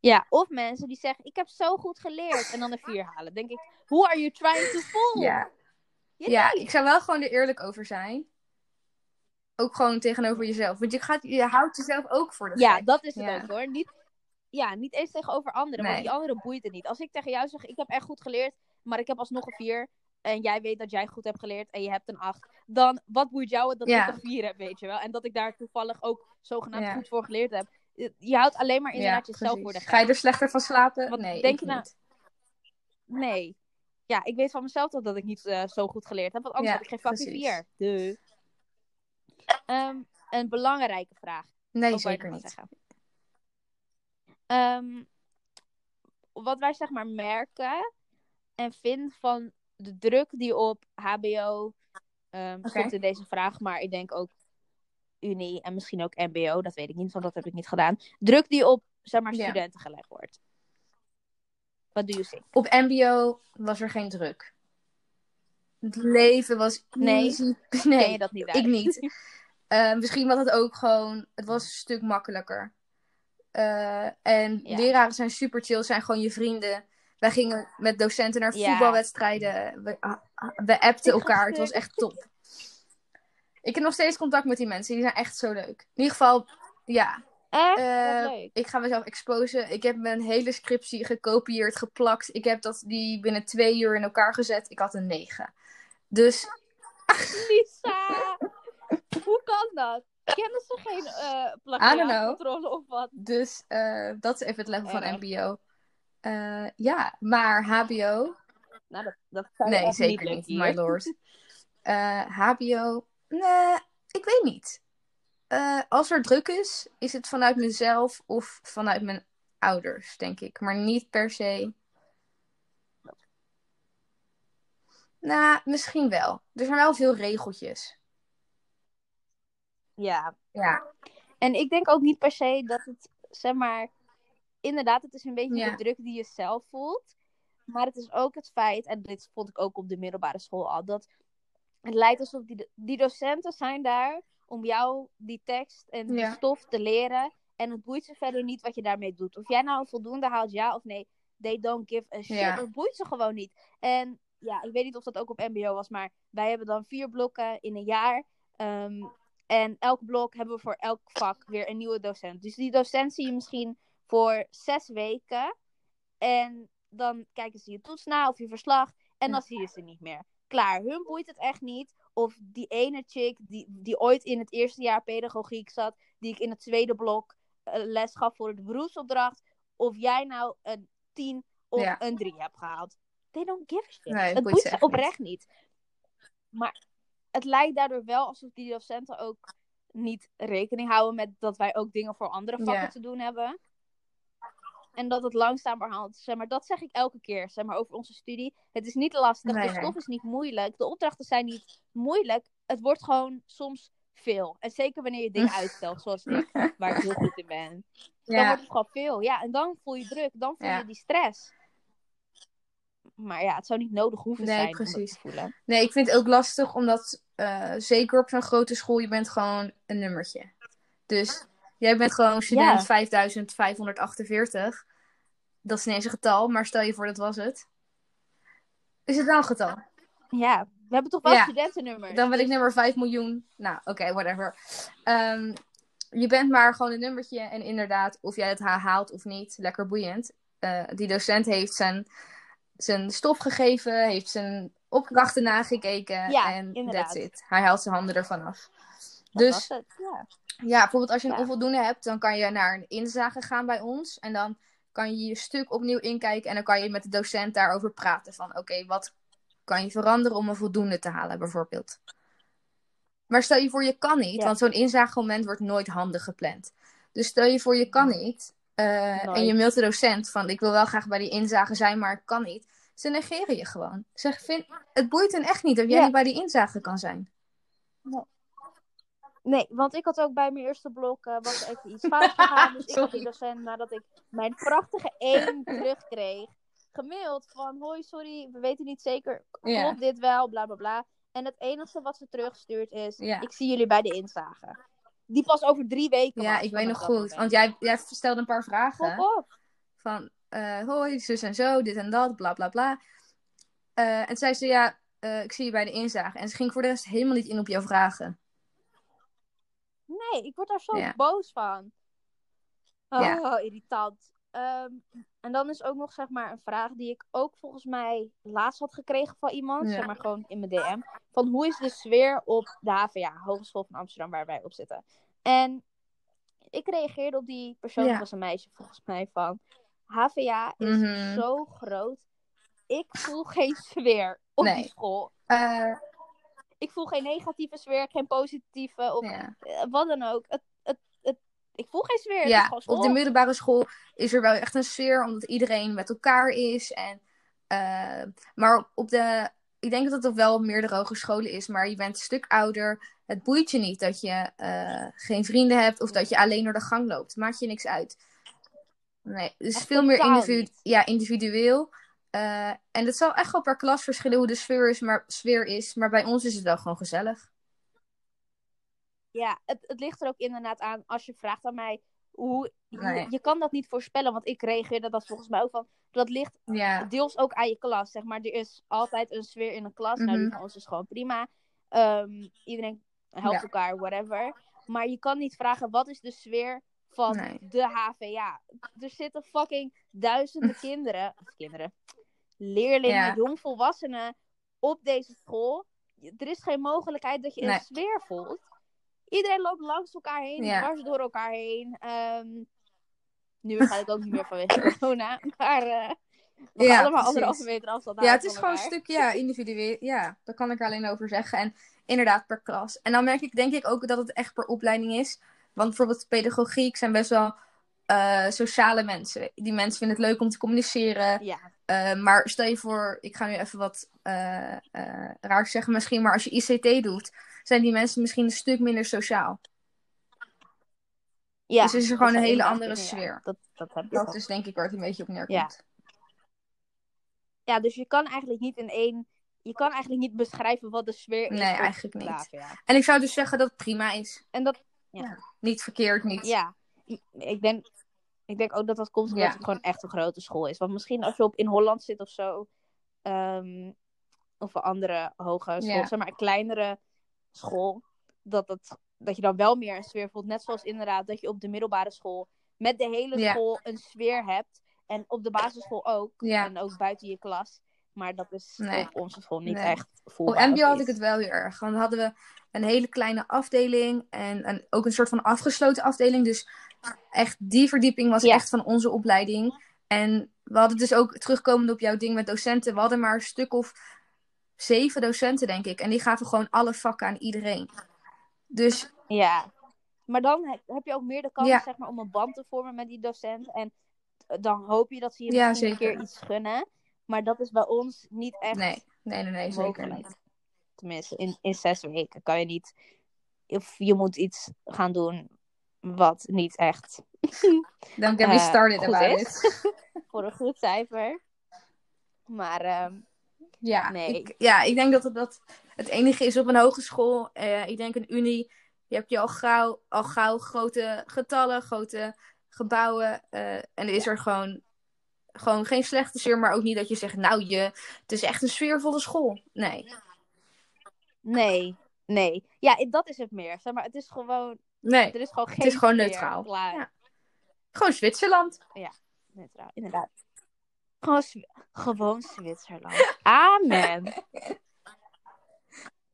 Ja, of mensen die zeggen: Ik heb zo goed geleerd. En dan een vier halen. Denk ik: Who are you trying to fool? Ja. Ja, ik zou wel gewoon er eerlijk over zijn. Ook gewoon tegenover jezelf. Want je, gaat, je houdt jezelf ook voor de Ja, gek. dat is het Ja. ook hoor. Niet, ja, niet eens tegenover anderen, want die anderen boeit het niet. Als ik tegen jou zeg, ik heb echt goed geleerd, maar ik heb alsnog een 4 en jij weet dat jij goed hebt geleerd en je hebt een 8, dan wat boeit jou het dat Ja. ik een 4 heb, weet je wel? En dat ik daar toevallig ook zogenaamd Ja. goed voor geleerd heb. Je houdt alleen maar inderdaad jezelf voor de gek. Ga je er slechter van slapen? Nee, denk je nou- niet. Nee. Ja, ik weet van mezelf dat, dat ik niet eh, zo goed geleerd heb, want anders had ik geen fucking. 4. Ehm, een belangrijke vraag. Nee, je zeker niet. zeggen? Ehm, wat wij zeg maar merken en vinden van de druk die op HBO ehm Oké. stond in deze vraag, maar ik denk ook Unie en misschien ook MBO, dat weet ik niet, want dat heb ik niet gedaan. Druk die op zeg maar Ja. studenten gelegd wordt. Wat do you think? Op MBO was er geen druk. Het leven was Nee. easy. Nee, je dat niet ik niet. *laughs* Eh, misschien was het ook gewoon... Het was een stuk makkelijker. Eh, en Ja. leraren zijn super chill, zijn gewoon je vrienden. Wij gingen met docenten naar Ja. voetbalwedstrijden. We, ah, ah, we appten elkaar. Het was echt top. Ik heb nog steeds contact met die mensen. Die zijn echt zo leuk. In ieder geval, ja. Echt? Eh, leuk. ik ga mezelf exposen. Ik heb mijn hele scriptie gekopieerd, geplakt. Ik heb dat, die binnen twee uur in elkaar gezet. Ik had een 9. Dus Lisa! Hoe kan dat? Kennen ze geen uh, know. plagiaatcontrole of wat? Dus eh, dat is even het level van. MBO. Eh, ja, maar HBO. Nou, dat, dat Nee, zeker niet my lord. *laughs* Eh, HBO. Nee, ik weet niet. Eh, als er druk is, is het vanuit mezelf of vanuit mijn ouders, denk ik. Maar niet per se. Nou, misschien wel. Er zijn wel veel regeltjes. Ja, Ja, en ik denk ook niet per se dat het, zeg maar, inderdaad, het is een beetje Ja. de druk die je zelf voelt. Maar het is ook het feit, en dit vond ik ook op de middelbare school al, dat het lijkt alsof die, die docenten zijn daar om jou die tekst en die Ja. stof te leren. En het boeit ze verder niet wat je daarmee doet. Of jij nou voldoende haalt, ja of nee. They don't give a shit. Ja. Dat boeit ze gewoon niet. En ja, ik weet niet of dat ook op MBO was, maar wij hebben dan vier blokken in een jaar. Ehm, en elk blok hebben we voor elk vak weer een nieuwe docent. Dus die docent zie je misschien voor zes weken. En dan kijken ze je toets na of je verslag. En dan zie je ze niet meer. Klaar, hun boeit het echt niet. Of die ene chick die, die ooit in het eerste jaar pedagogiek zat. Die ik in het tweede blok eh, les gaf voor de beroepsopdracht. Of jij nou een 10 of Ja. een 3 hebt gehaald. They don't give a shit. Nee, het boeit ze ze echt oprecht niet. Maar het lijkt daardoor wel alsof die docenten ook niet rekening houden met dat wij ook dingen voor andere vakken te doen hebben. En dat het langzamerhand, zeg maar, dat zeg ik elke keer, zeg maar, over onze studie. Het is niet lastig, Nee, de stof is niet moeilijk, de opdrachten zijn niet moeilijk. Het wordt gewoon soms veel. En zeker wanneer je dingen *laughs* uitstelt, zoals ik, waar ik heel goed in ben. Dan ja. wordt het gewoon veel. Ja, en dan voel je druk, dan voel Ja. je die stress. Maar ja, het zou niet nodig hoeven Nee, zijn om precies. dat te voelen. Nee, ik vind het ook lastig, omdat eh, zeker op zo'n grote school, je bent gewoon een nummertje. Dus jij bent gewoon student Ja. 5548. Dat is ineens een getal, maar stel je voor dat was het. Is het wel een getal? Ja, we hebben toch wel Ja. studentennummers. Dan ben ik dus- nummer 5 miljoen. Nou, oké, whatever. Ehm, je bent maar gewoon een nummertje. En inderdaad, of jij het ha- haalt of niet, lekker boeiend. Eh, die docent heeft zijn, zijn stof gegeven, heeft zijn opdrachten nagekeken. Ja, en inderdaad. that's it. Hij haalt zijn handen ervan af. Dat Dus was het, ja. ja, bijvoorbeeld als je een Ja. onvoldoende hebt, dan kan je naar een inzage gaan bij ons. En dan kan je je stuk opnieuw inkijken. En dan kan je met de docent daarover praten. Van oké, wat kan je veranderen om een voldoende te halen, bijvoorbeeld. Maar stel je voor, je kan niet. Ja. Want zo'n inzagemoment wordt nooit handig gepland. Dus stel je voor, je kan niet. Eh, en je mailt de docent van ik wil wel graag bij die inzage zijn, maar ik kan niet. Ze negeren je gewoon. Ze vind, het boeit hen echt niet dat jij Ja. niet bij die inzage kan zijn. Nee, want ik had ook bij mijn eerste blok uh, was even iets fout gegaan. *laughs* Dus ik had die docent, nadat ik mijn prachtige 1 terugkreeg, gemaild van hoi, sorry, we weten niet zeker, klopt dit wel, bla bla bla. En het enige wat ze terugstuurt is, Ja. ik zie jullie bij de inzage. Die pas over drie weken Ja, ik weet nog goed. Want jij, jij stelde een paar vragen. Op. Van, eh, hoi, zus en zo, dit en dat, bla bla bla. Eh, en zei ze, ja, eh, ik zie je bij de inzage. En ze ging voor de rest helemaal niet in op jouw vragen. Nee, ik word daar zo Ja. boos van. Oh, Ja. irritant. Ehm, en dan is ook nog zeg maar een vraag die ik ook volgens mij laatst had gekregen van iemand. Ja. Zeg maar gewoon in mijn DM. Van hoe is de sfeer op de HVA, Hogeschool van Amsterdam, waar wij op zitten. En ik reageerde op die persoon, Ja. was een meisje volgens mij, van HVA is Mhm. zo groot. Ik voel geen sfeer op Nee. die school. Eh, Ik voel geen negatieve sfeer, geen positieve. Of ja, eh, wat dan ook. Het, ik voel geen sfeer. ja op de middelbare school is er wel echt een sfeer, omdat iedereen met elkaar is. En, eh, maar op de, ik denk dat het ook wel op meerdere hogescholen is, maar je bent een stuk ouder. Het boeit je niet dat je eh, geen vrienden hebt of dat je alleen door de gang loopt. Maakt je niks uit. Nee, het is Echt veel meer individu ja, individueel. Eh, en het zal echt wel per klas verschillen hoe de sfeer is, maar, sfeer is. Maar bij ons is het wel gewoon gezellig. Ja, het, het ligt er ook inderdaad aan als je vraagt aan mij. Hoe, je, Nee. je kan dat niet voorspellen, want ik reageerde dat volgens mij ook van. Dat ligt Ja, deels ook aan je klas. Zeg maar, er is altijd een sfeer in een klas. Nou, die Mhm. van ons is gewoon prima. Ehm, iedereen helpt Ja. elkaar, whatever. Maar je kan niet vragen wat is de sfeer van Nee. de HVA. Er zitten fucking duizenden *laughs* kinderen, of kinderen, leerlingen, Ja. jongvolwassenen op deze school. Er is geen mogelijkheid dat je een sfeer voelt. Iedereen loopt langs elkaar heen, Ja. dwars door elkaar heen. Ehm, nu waarschijnlijk ook niet meer vanwege *coughs* corona, maar eh we Ja, allemaal precies. anderhalve meter afstand Ja, het is gewoon een elkaar. stuk ja, individueel. Ja, daar kan ik er alleen over zeggen. En inderdaad per klas. En dan merk ik denk ik ook dat het echt per opleiding is. Want bijvoorbeeld pedagogiek zijn best wel eh, sociale mensen. Die mensen vinden het leuk om te communiceren. Ja, Eh, maar stel je voor, ik ga nu even wat eh, raar zeggen misschien. Maar als je ICT doet, zijn die mensen misschien een stuk minder sociaal. ja. Dus is er gewoon een hele andere ja. sfeer. Dat, dat heb Dat is denk ik waar het een beetje op neerkomt. Ja. Ja, dus je kan eigenlijk niet in één... Je kan eigenlijk niet beschrijven wat de sfeer is. Nee, eigenlijk niet. KVA. En ik zou dus zeggen dat het prima is. En dat, Niet verkeerd, niet. ja, ik denk, ik denk ook dat dat komt omdat Ja. het gewoon echt een grote school is. Want misschien als je op in Holland zit of zo, ehm, of een andere hoge school, Ja. zeg maar een kleinere school, dat, dat, dat je dan wel meer een sfeer voelt. Net zoals inderdaad dat je op de middelbare school met de hele Ja. school een sfeer hebt. En op de basisschool ook. Ja. En ook buiten je klas. Maar dat is Nee. op onze school niet Nee. echt Op voelbaar. MBO of had ik het wel heel erg. Want dan hadden we een hele kleine afdeling. En ook een soort van afgesloten afdeling. Dus echt die verdieping was Ja. echt van onze opleiding. En we hadden dus ook terugkomend op jouw ding met docenten. We hadden maar een stuk of zeven docenten, denk ik. En die gaven gewoon alle vakken aan iedereen. Dus Ja, maar dan heb, je ook meer de kans Ja. zeg maar, om een band te vormen met die docent. En eh, dan hoop je dat ze je Ja, misschien een keer iets gunnen. Maar dat is bij ons niet echt nee, nee, nee, nee zeker niet. Tenminste, in, in zes weken kan je niet... Of je moet iets gaan doen wat niet echt *laughs* Don't get me Eh, started goed about is. it. *laughs* voor een goed cijfer. Maar ehm, Ja, Nee. ik, ja, ik denk dat het, dat het enige is op een hogeschool. Eh, ik denk een unie. Je hebt je al gauw, al gauw grote getallen, grote gebouwen. eh, en er is er gewoon, gewoon geen slechte sfeer, maar ook niet dat je zegt, nou, je, het is echt een sfeervolle school. Nee, nee, nee. Ja, dat is het meer. Zeg maar, het is gewoon... nee. Er is gewoon geen is gewoon neutraal. Ja. Gewoon Zwitserland. Neutraal, inderdaad. Gewoon, Zwi- gewoon Zwitserland. *laughs* Amen.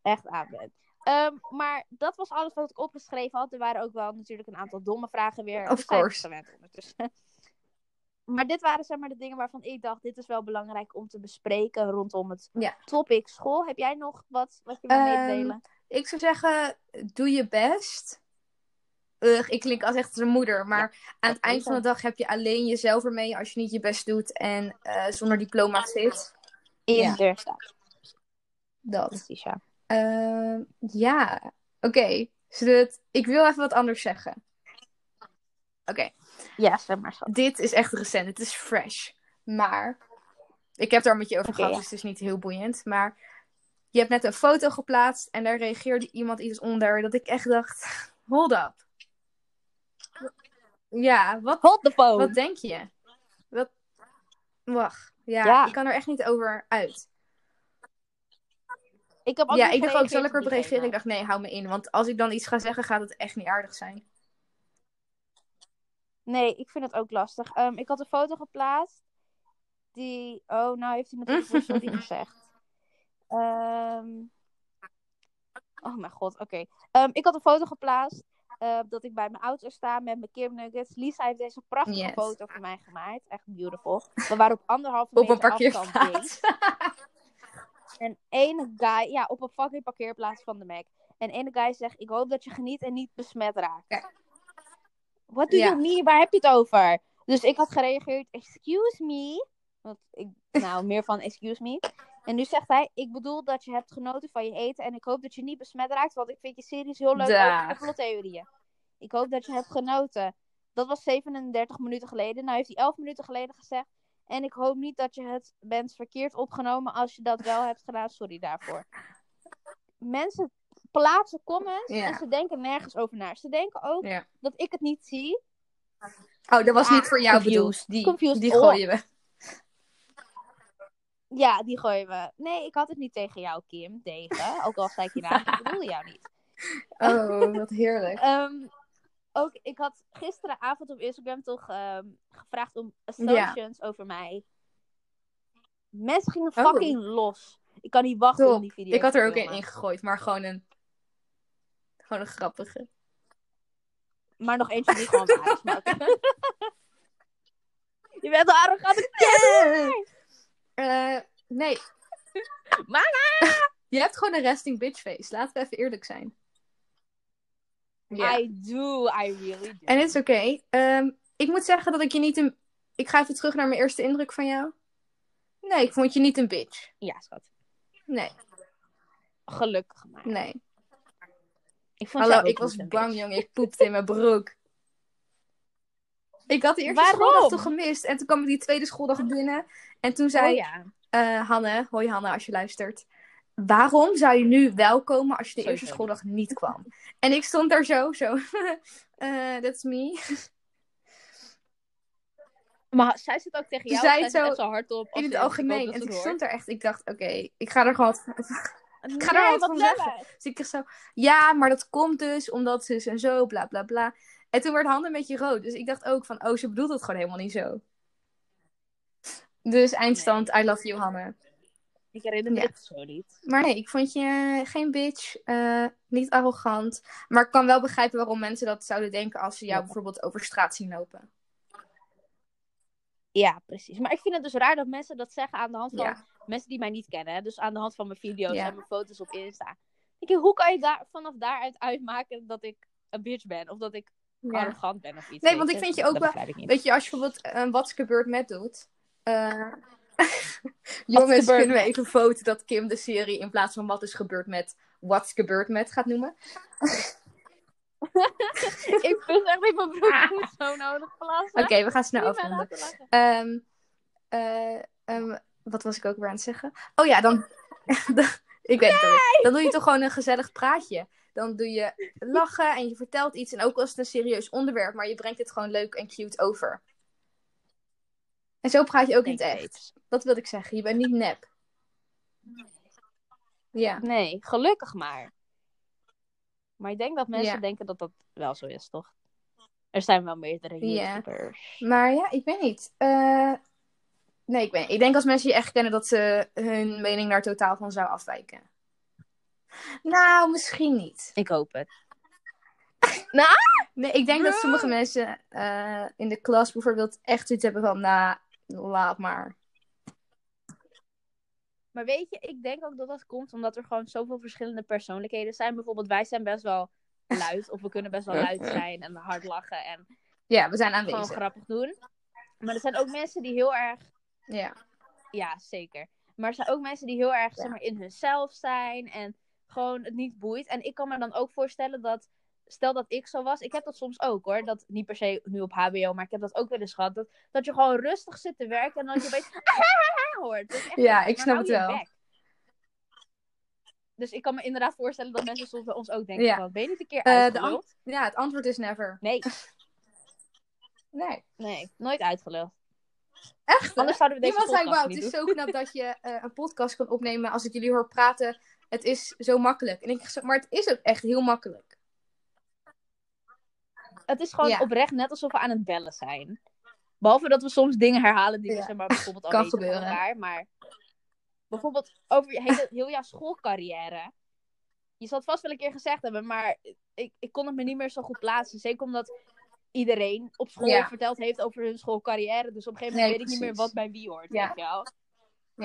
Echt amen. Ehm, maar dat was alles wat ik opgeschreven had. Er waren ook wel natuurlijk een aantal domme vragen weer. Of course. gewend ondertussen. *laughs* Maar dit waren zeg maar de dingen waarvan ik dacht, dit is wel belangrijk om te bespreken rondom het Ja. topic school. Heb jij nog wat, wat je wil Ehm, meedelen? Ik zou zeggen, doe je best. Ugh, ik klink als echt een moeder. Maar aan het eind van de dag heb je alleen jezelf ermee als je niet je best doet en eh, zonder diploma zit. ja. Inderdaad. Dat. Precies, ja. Ehm, ja, oké. Ik wil even wat anders zeggen. Oké, Ja, zeg maar zo. dit is echt recent. Het is fresh. Maar, ik heb daar met je over gehad, ja. dus het is niet heel boeiend. Maar je hebt net een foto geplaatst en daar reageerde iemand iets onder dat ik echt dacht, hold up. Ja, wat, Hold the phone. wat denk je? Wat... Wacht, ja, Ja. ik kan er echt niet over uit. Ik heb ook ja, ik dacht ook, zal ik erop op reageren? Ik dacht, nee, hou me in. Want als ik dan iets ga zeggen, gaat het echt niet aardig zijn. Nee, ik vind het ook lastig. Ehm, ik had een foto geplaatst. Die. Oh, nou heeft hij natuurlijk *laughs* sorry gezegd. Ehm, Oh mijn god, oké. Ehm, ik had een foto geplaatst. Eh, dat ik bij mijn auto sta met mijn Kim Nuggets. Lisa heeft deze prachtige Yes. foto van mij gemaakt. Echt beautiful. We waren op anderhalve *laughs* Op meter een afstand parkeerplaats. En ene guy, ja, op een fucking parkeerplaats van de Mac. En ene guy zegt, ik hoop dat je geniet en niet besmet raakt. What do you mean? Waar heb je het over? Dus ik had gereageerd, excuse me. Want ik, nou, meer van excuse me. En nu zegt hij, ik bedoel dat je hebt genoten van je eten. En ik hoop dat je niet besmet raakt, want ik vind je series heel leuk over complottheorieën. Ik hoop dat je hebt genoten. Dat was 37 minuten geleden. Nou heeft hij 11 minuten geleden gezegd. En ik hoop niet dat je het bent verkeerd opgenomen als je dat wel hebt gedaan. Sorry daarvoor. Mensen plaatsen comments en ze denken nergens over na. Ze denken ook dat ik het niet zie. Oh, dat was niet voor jou confused. bedoeld. Die, Confused. die Oh. gooien we. Ja, die gooien we. Nee, ik had het niet tegen jou, Kim. Tegen. Ook al zei ik je naam, ik *laughs* bedoelde jou niet. Oh, wat *laughs* heerlijk. Ehm, ook, ik had gisteravond op Instagram toch ehm, gevraagd om assumptions over mij. Mensen gingen Oh. fucking los. Ik kan niet wachten om Top. die video Ik had er ook een ingegooid, maar gewoon een... Gewoon een grappige. Maar nog eentje die gewoon waar is. *laughs* Je bent een arrogante Eh, nee. *laughs* Mama! Je hebt gewoon een resting bitch face. Laten we even eerlijk zijn. Ja. I do, I really do. En het is oké. Ehm, ik moet zeggen dat ik je niet een... Ik ga even terug naar mijn eerste indruk van jou. Nee, ik vond je niet een bitch. Ja, schat. Nee, Gelukkig maar. nee. Ik vond Hallo, ik was bang, bitch. jongen. Ik poepte in mijn broek. *laughs* Ik had de eerste Waarom? schooldag toch gemist. En toen kwam ik die tweede schooldag binnen. En toen zei Oh ja. eh, Hanne, hoi Hanne als je luistert. Waarom zou je nu wel komen als je de eerste schooldag niet kwam? En ik stond daar zo, zo. *laughs* eh that's me. Maar zij zit ook tegen jou. Zij het zit zo echt zo hardop. In het algemeen. En ik stond daar echt. Ik dacht, oké, ik ga er gewoon. Nee, ga er wel wat van zeggen. Dus ik zo, ja, maar dat komt dus omdat zus en zo, bla bla bla. En toen werd handen een beetje rood. Dus ik dacht ook van, oh, ze bedoelt het gewoon helemaal niet zo. Dus eindstand, I love you, Hanne. Ik herinner me Ja. dit zo niet. Maar nee, ik vond je geen bitch, eh, niet arrogant. Maar ik kan wel begrijpen waarom mensen dat zouden denken als ze jou Ja. bijvoorbeeld over straat zien lopen. Ja, precies. Maar ik vind het dus raar dat mensen dat zeggen aan de hand van Ja. Mensen die mij niet kennen. Dus aan de hand van mijn video's Ja. en mijn foto's op Insta. Ik denk, hoe kan je daar, vanaf daaruit uitmaken dat ik een bitch ben? Of dat ik Ja. arrogant ben of iets. Nee, want ik vind je ook wel-. Weet je, als je bijvoorbeeld een What's Gebeurd Met doet. eh, *laughs* Jongens, kunnen we even voten dat Kim de serie in plaats van Wat is gebeurd met What's Gebeurd Met gaat noemen? *laughs* ik vind echt in mijn broek moet zo nodig. Oké, we gaan snel afronden. eh, ehm, wat was ik ook weer aan het zeggen? Oh ja, dan. *laughs* ik weet het. Dan doe je toch gewoon een gezellig praatje. Dan doe je lachen en je vertelt iets. En ook als het een serieus onderwerp, maar je brengt het gewoon leuk en cute over. En zo praat je ook niet echt. Dat wilde ik zeggen. Je bent niet nep. Ja. Nee, gelukkig maar. Maar ik denk dat mensen Ja. denken dat dat wel zo is, toch? Er zijn wel meerdere Ja. YouTubers. Maar ja, ik weet niet. Eh, nee, ik weet Ik denk als mensen je echt kennen dat ze hun mening daar totaal van zou afwijken. Nou, misschien niet. Ik hoop het. *laughs* Nee, ik denk dat Bro. sommige mensen eh, in de klas bijvoorbeeld echt zoiets hebben van, nou, laat maar. Maar weet je, ik denk ook dat dat komt omdat er gewoon zoveel verschillende persoonlijkheden zijn. Bijvoorbeeld, wij zijn best wel luid, of we kunnen best wel luid zijn en hard lachen en Ja, we zijn gewoon aanwezig. grappig doen. Maar er zijn ook mensen die heel erg, Ja. ja zeker. Maar er zijn ook mensen die heel erg Ja. zeg maar, in hunzelf zijn en gewoon het niet boeit. En ik kan me dan ook voorstellen dat, stel dat ik zo was, ik heb dat soms ook hoor, dat niet per se nu op HBO, maar ik heb dat ook wel eens gehad, dat, dat je gewoon rustig zit te werken en dan je opeens *laughs* hoort. Dat is echt Ja, ik snap het wel. Dus ik kan me inderdaad voorstellen dat mensen soms bij ons ook denken Ja. van, ben je niet een keer uitgeluld? Ja, het antwoord is never. Nee, *laughs* Nee. nee, nooit uitgeluld. Echt? Anders zouden we deze Iemand zei, podcast wauw, het is doen. zo knap dat je *laughs* eh, een podcast kan opnemen als ik jullie hoor praten. Het is zo makkelijk. En ik zeg, maar het is ook echt heel makkelijk. Het is gewoon Ja. oprecht net alsof we aan het bellen zijn. Behalve dat we soms dingen herhalen die we Ja. zeg maar, bijvoorbeeld al Kan van gebeuren. elkaar. Maar bijvoorbeeld over je hele, heel jouw schoolcarrière. Je zal het vast wel een keer gezegd hebben, maar ik, ik kon het me niet meer zo goed plaatsen. Zeker omdat iedereen op school Ja. verteld heeft over hun schoolcarrière. Dus op een gegeven Nee, moment weet ik niet meer wat bij wie hoort. Ja. Weet je wel?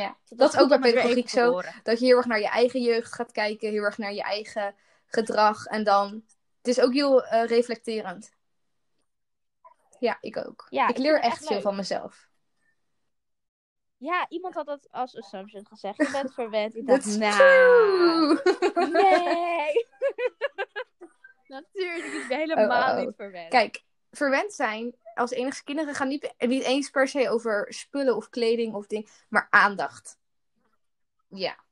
Ja. Dus Dat is ook bij pedagogiek zo. Dat je heel erg naar je eigen jeugd gaat kijken. Heel erg naar je eigen gedrag. En dan... Het is ook heel eh, reflecterend. Ja, ik ook. Ja, ik leer echt echt veel leuk. van mezelf. Ja, iemand had dat als assumption gezegd. Je bent verwend. Ik dacht, nou, nee. *laughs* *laughs* Natuurlijk, ik ben helemaal Oh, oh, oh. niet verwend. Kijk, verwend zijn als enigste kinderen gaan niet, niet eens per se over spullen of kleding of ding, maar aandacht. Ja,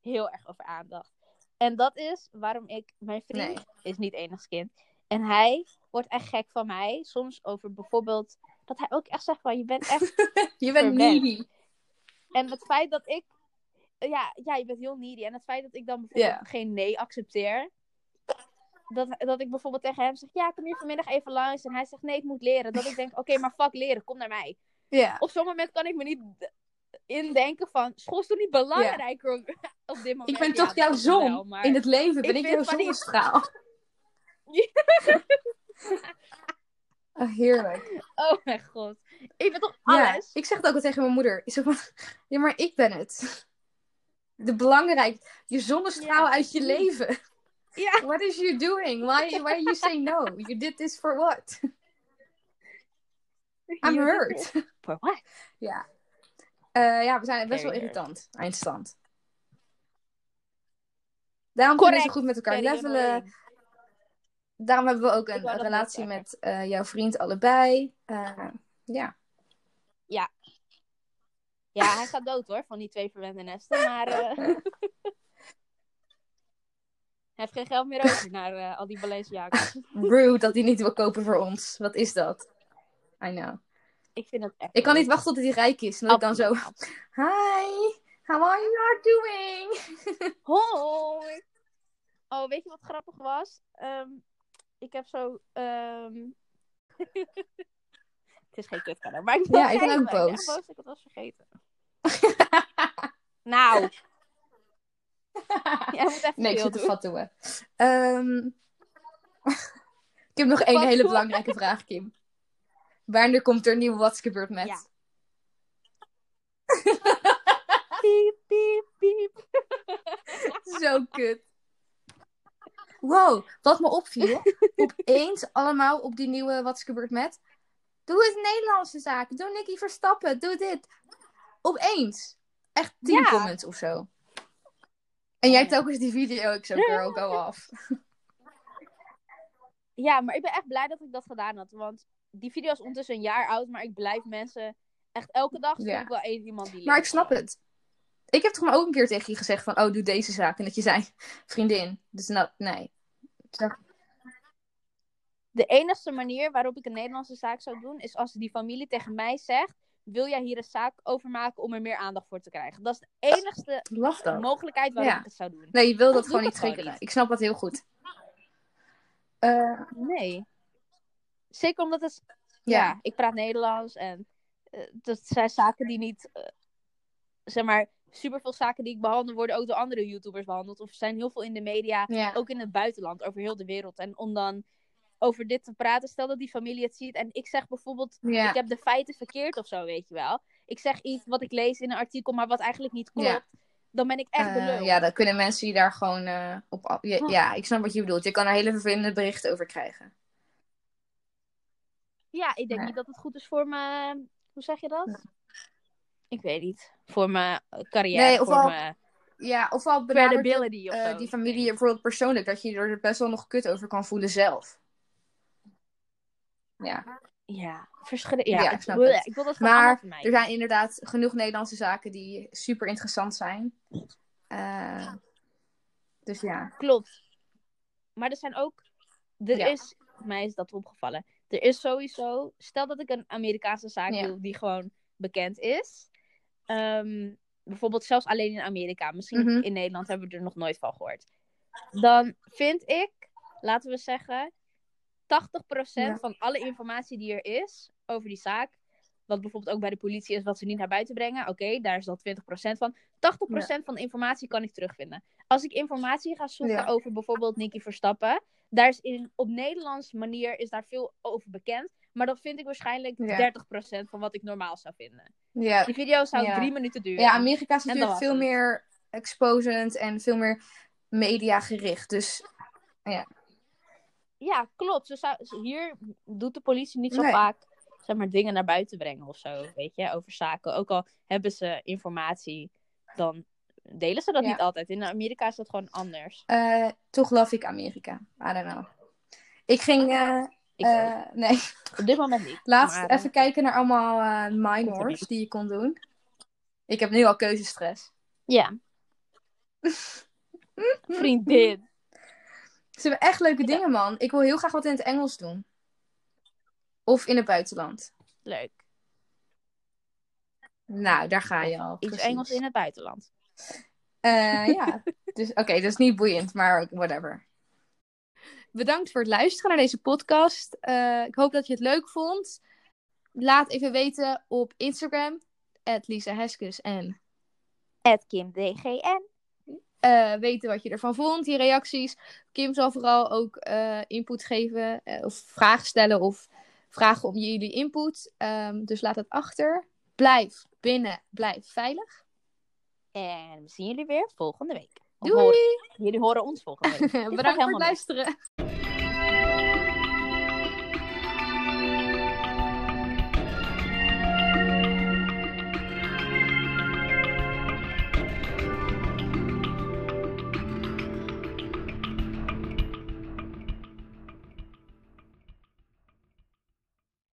Heel erg over aandacht. En dat is waarom ik, mijn vriend Nee. is niet enigskind. En hij wordt echt gek van mij. Soms over bijvoorbeeld, dat hij ook echt zegt van, je bent echt *laughs* je bent Verwend. needy. En het feit dat ik. Ja, ja, je bent heel needy. En het feit dat ik dan bijvoorbeeld geen nee accepteer. Dat, dat ik bijvoorbeeld tegen hem zeg, ja, kom hier vanmiddag even langs. En hij zegt, nee, ik moet leren. Dat ik denk, oké, maar fuck leren, kom naar mij. Ja. Op zo'n moment kan ik me niet indenken van, school is toch niet belangrijker op, *laughs* op dit moment? Ik ben Ja, toch jouw zon wel, maar- in het leven. Ben ik jouw die- zonnestraal. *laughs* Oh, heerlijk. Oh mijn god. Ik ben toch Ja, alles? ik zeg het ook al tegen mijn moeder. Ik zeg van, ja, maar ik ben het. De belangrijk, je zonnestraal Ja. uit je leven. Ja. *laughs* What is you doing? Why, why you say no? You did this for what? *laughs* I'm You hurt. For what? Ja. Eh, ja, we zijn best wel irritant. Eindstand. Daarom kunnen we zo goed met elkaar Very levelen. annoying. Daarom hebben we ook een, relatie met eh, jouw vriend allebei. Eh, ja. Ja, hij gaat dood hoor, van die twee verwende nesten. Maar *laughs* hij heeft geen geld meer over naar eh, al die Balenciaga's. *laughs* Rude dat hij niet wil kopen voor ons. Wat is dat? I know. Ik vind het echt... Ik kan niet wachten tot hij rijk is. En dat ik dan zo... *laughs* Hi, how are you doing? *laughs* Hoi! Oh, weet je wat grappig was? Ehm, ik heb zo... ehm, het is geen kutkader, maar ik ben Ja, ik ben ook ben boos. echt boos dat ik het was vergeten. Nou, *laughs* jij moet even Nee, ik zit te doen. Ehm *laughs* ik heb nog één *laughs* hele belangrijke vraag, Kim. Wanneer komt er een nieuwe What's Gebeurd Met? Ja. Piep, piep, piep. Zo kut. Wow, wat me opviel. Opeens allemaal op die nieuwe What's Gebeurd Met. Doe eens Nederlandse zaken. Doe Nicky Verstappen. Doe dit. Opeens. Echt 10 Ja. comments of zo. En jij Ja. telkens die video. Ik zo, girl, go *laughs* off. Ja, maar ik ben echt blij dat ik dat gedaan had. Want die video is ondertussen een jaar oud, maar ik blijf mensen echt elke dag zie Ja. ik wel één iemand die Maar ik snap het. Ik heb toch maar ook een keer tegen je gezegd van, oh, doe deze zaak. En dat je zei, vriendin. Dus nou, nee. De enige manier waarop ik een Nederlandse zaak zou doen, is als die familie tegen mij zegt: Wil jij hier een zaak over maken om er meer aandacht voor te krijgen? Dat is de enigste mogelijkheid waarop Ja. ik het zou doen. Nee, je wil dat gewoon niet triggeren. Ik snap dat heel goed. Eh, Nee. Zeker omdat het. Ja. Ja, ik praat Nederlands en eh, dat zijn zaken die niet. eh, zeg maar, superveel zaken die ik behandel worden ook door andere YouTubers behandeld. Of er zijn heel veel in de media, ja. ook in het buitenland, over heel de wereld. En om dan over dit te praten, stel dat die familie het ziet en ik zeg bijvoorbeeld. Ik heb de feiten verkeerd of zo, weet je wel. Ik zeg iets wat ik lees in een artikel, maar wat eigenlijk niet klopt. Dan ben ik echt Eh, lul. ja, dan kunnen mensen die daar gewoon eh, op... af- Ja, ja, ik snap wat je bedoelt. Je kan er hele vervelende berichten over krijgen. Ja, ik denk niet dat het goed is voor mijn. Hoe zeg je dat? Ik weet niet. Voor mijn eh, carrière. Nee, of voor al mijn Ja, of al benadert credibility of eh, zo. die familie bijvoorbeeld persoonlijk, dat je je er best wel nog kut over kan voelen zelf. Ja, Ja, verschrikkelijk. Ja, Ja, ik, ik snap wil- het. ik wil dat maar mij. er zijn inderdaad genoeg Nederlandse zaken die super interessant zijn. Eh, dus ja. Klopt. Maar er zijn ook. Er Ja. is. Mij is dat opgevallen. Er is sowieso. Stel dat ik een Amerikaanse zaak Ja. doe die gewoon bekend is. Ehm, bijvoorbeeld zelfs alleen in Amerika. Misschien Mhm. in Nederland hebben we er nog nooit van gehoord. Dan vind ik, laten we zeggen, 80% Ja. van alle informatie die er is over die zaak. Wat bijvoorbeeld ook bij de politie is, wat ze niet naar buiten brengen. Oké, daar is dat 20% van. 80% van de informatie kan ik terugvinden. Als ik informatie ga zoeken Ja. over bijvoorbeeld Nicky Verstappen. Daar is in, op Nederlands manier is daar veel over bekend. Maar dan vind ik waarschijnlijk Ja. 30% van wat ik normaal zou vinden. Ja, Die video zou drie minuten duren. ja Amerika is natuurlijk dat veel het. meer exposend en veel meer mediagericht. Dus Ja, klopt. Ze zou, ze- hier doet de politie niet zo Nee. vaak zeg maar, dingen naar buiten brengen of zo. Weet je, over zaken. Ook al hebben ze informatie, dan delen ze dat Ja. niet altijd. In Amerika is dat gewoon anders. eh, toch love ik Amerika. I don't know. Ik ging, eh, Ik eh, nee, Op dit moment niet. laatst maar, even kijken naar allemaal minors die je kon doen. Ik heb nu al keuzestress. Ja. *laughs* Vriendin. Ze hebben echt leuke dingen, man. Ik wil heel graag wat in het Engels doen. Of in het buitenland. Leuk. Nou, daar ga je al. Iets. Engels in het buitenland. Eh, ja. *laughs* Dus, oké, dat is niet boeiend, maar whatever. bedankt voor het luisteren naar deze podcast. Eh, ik hoop dat je het leuk vond. Laat even weten op Instagram, Lisa Heskes en KimDGN. Eh, weten wat je ervan vond, die reacties. Kim zal vooral ook eh, input geven eh, of vragen stellen of vragen om jullie input. Ehm, dus laat het achter. Blijf binnen, blijf veilig. En we zien jullie weer volgende week. Doei! horen- jullie horen ons volgende week. *laughs* Bedankt voor het luisteren.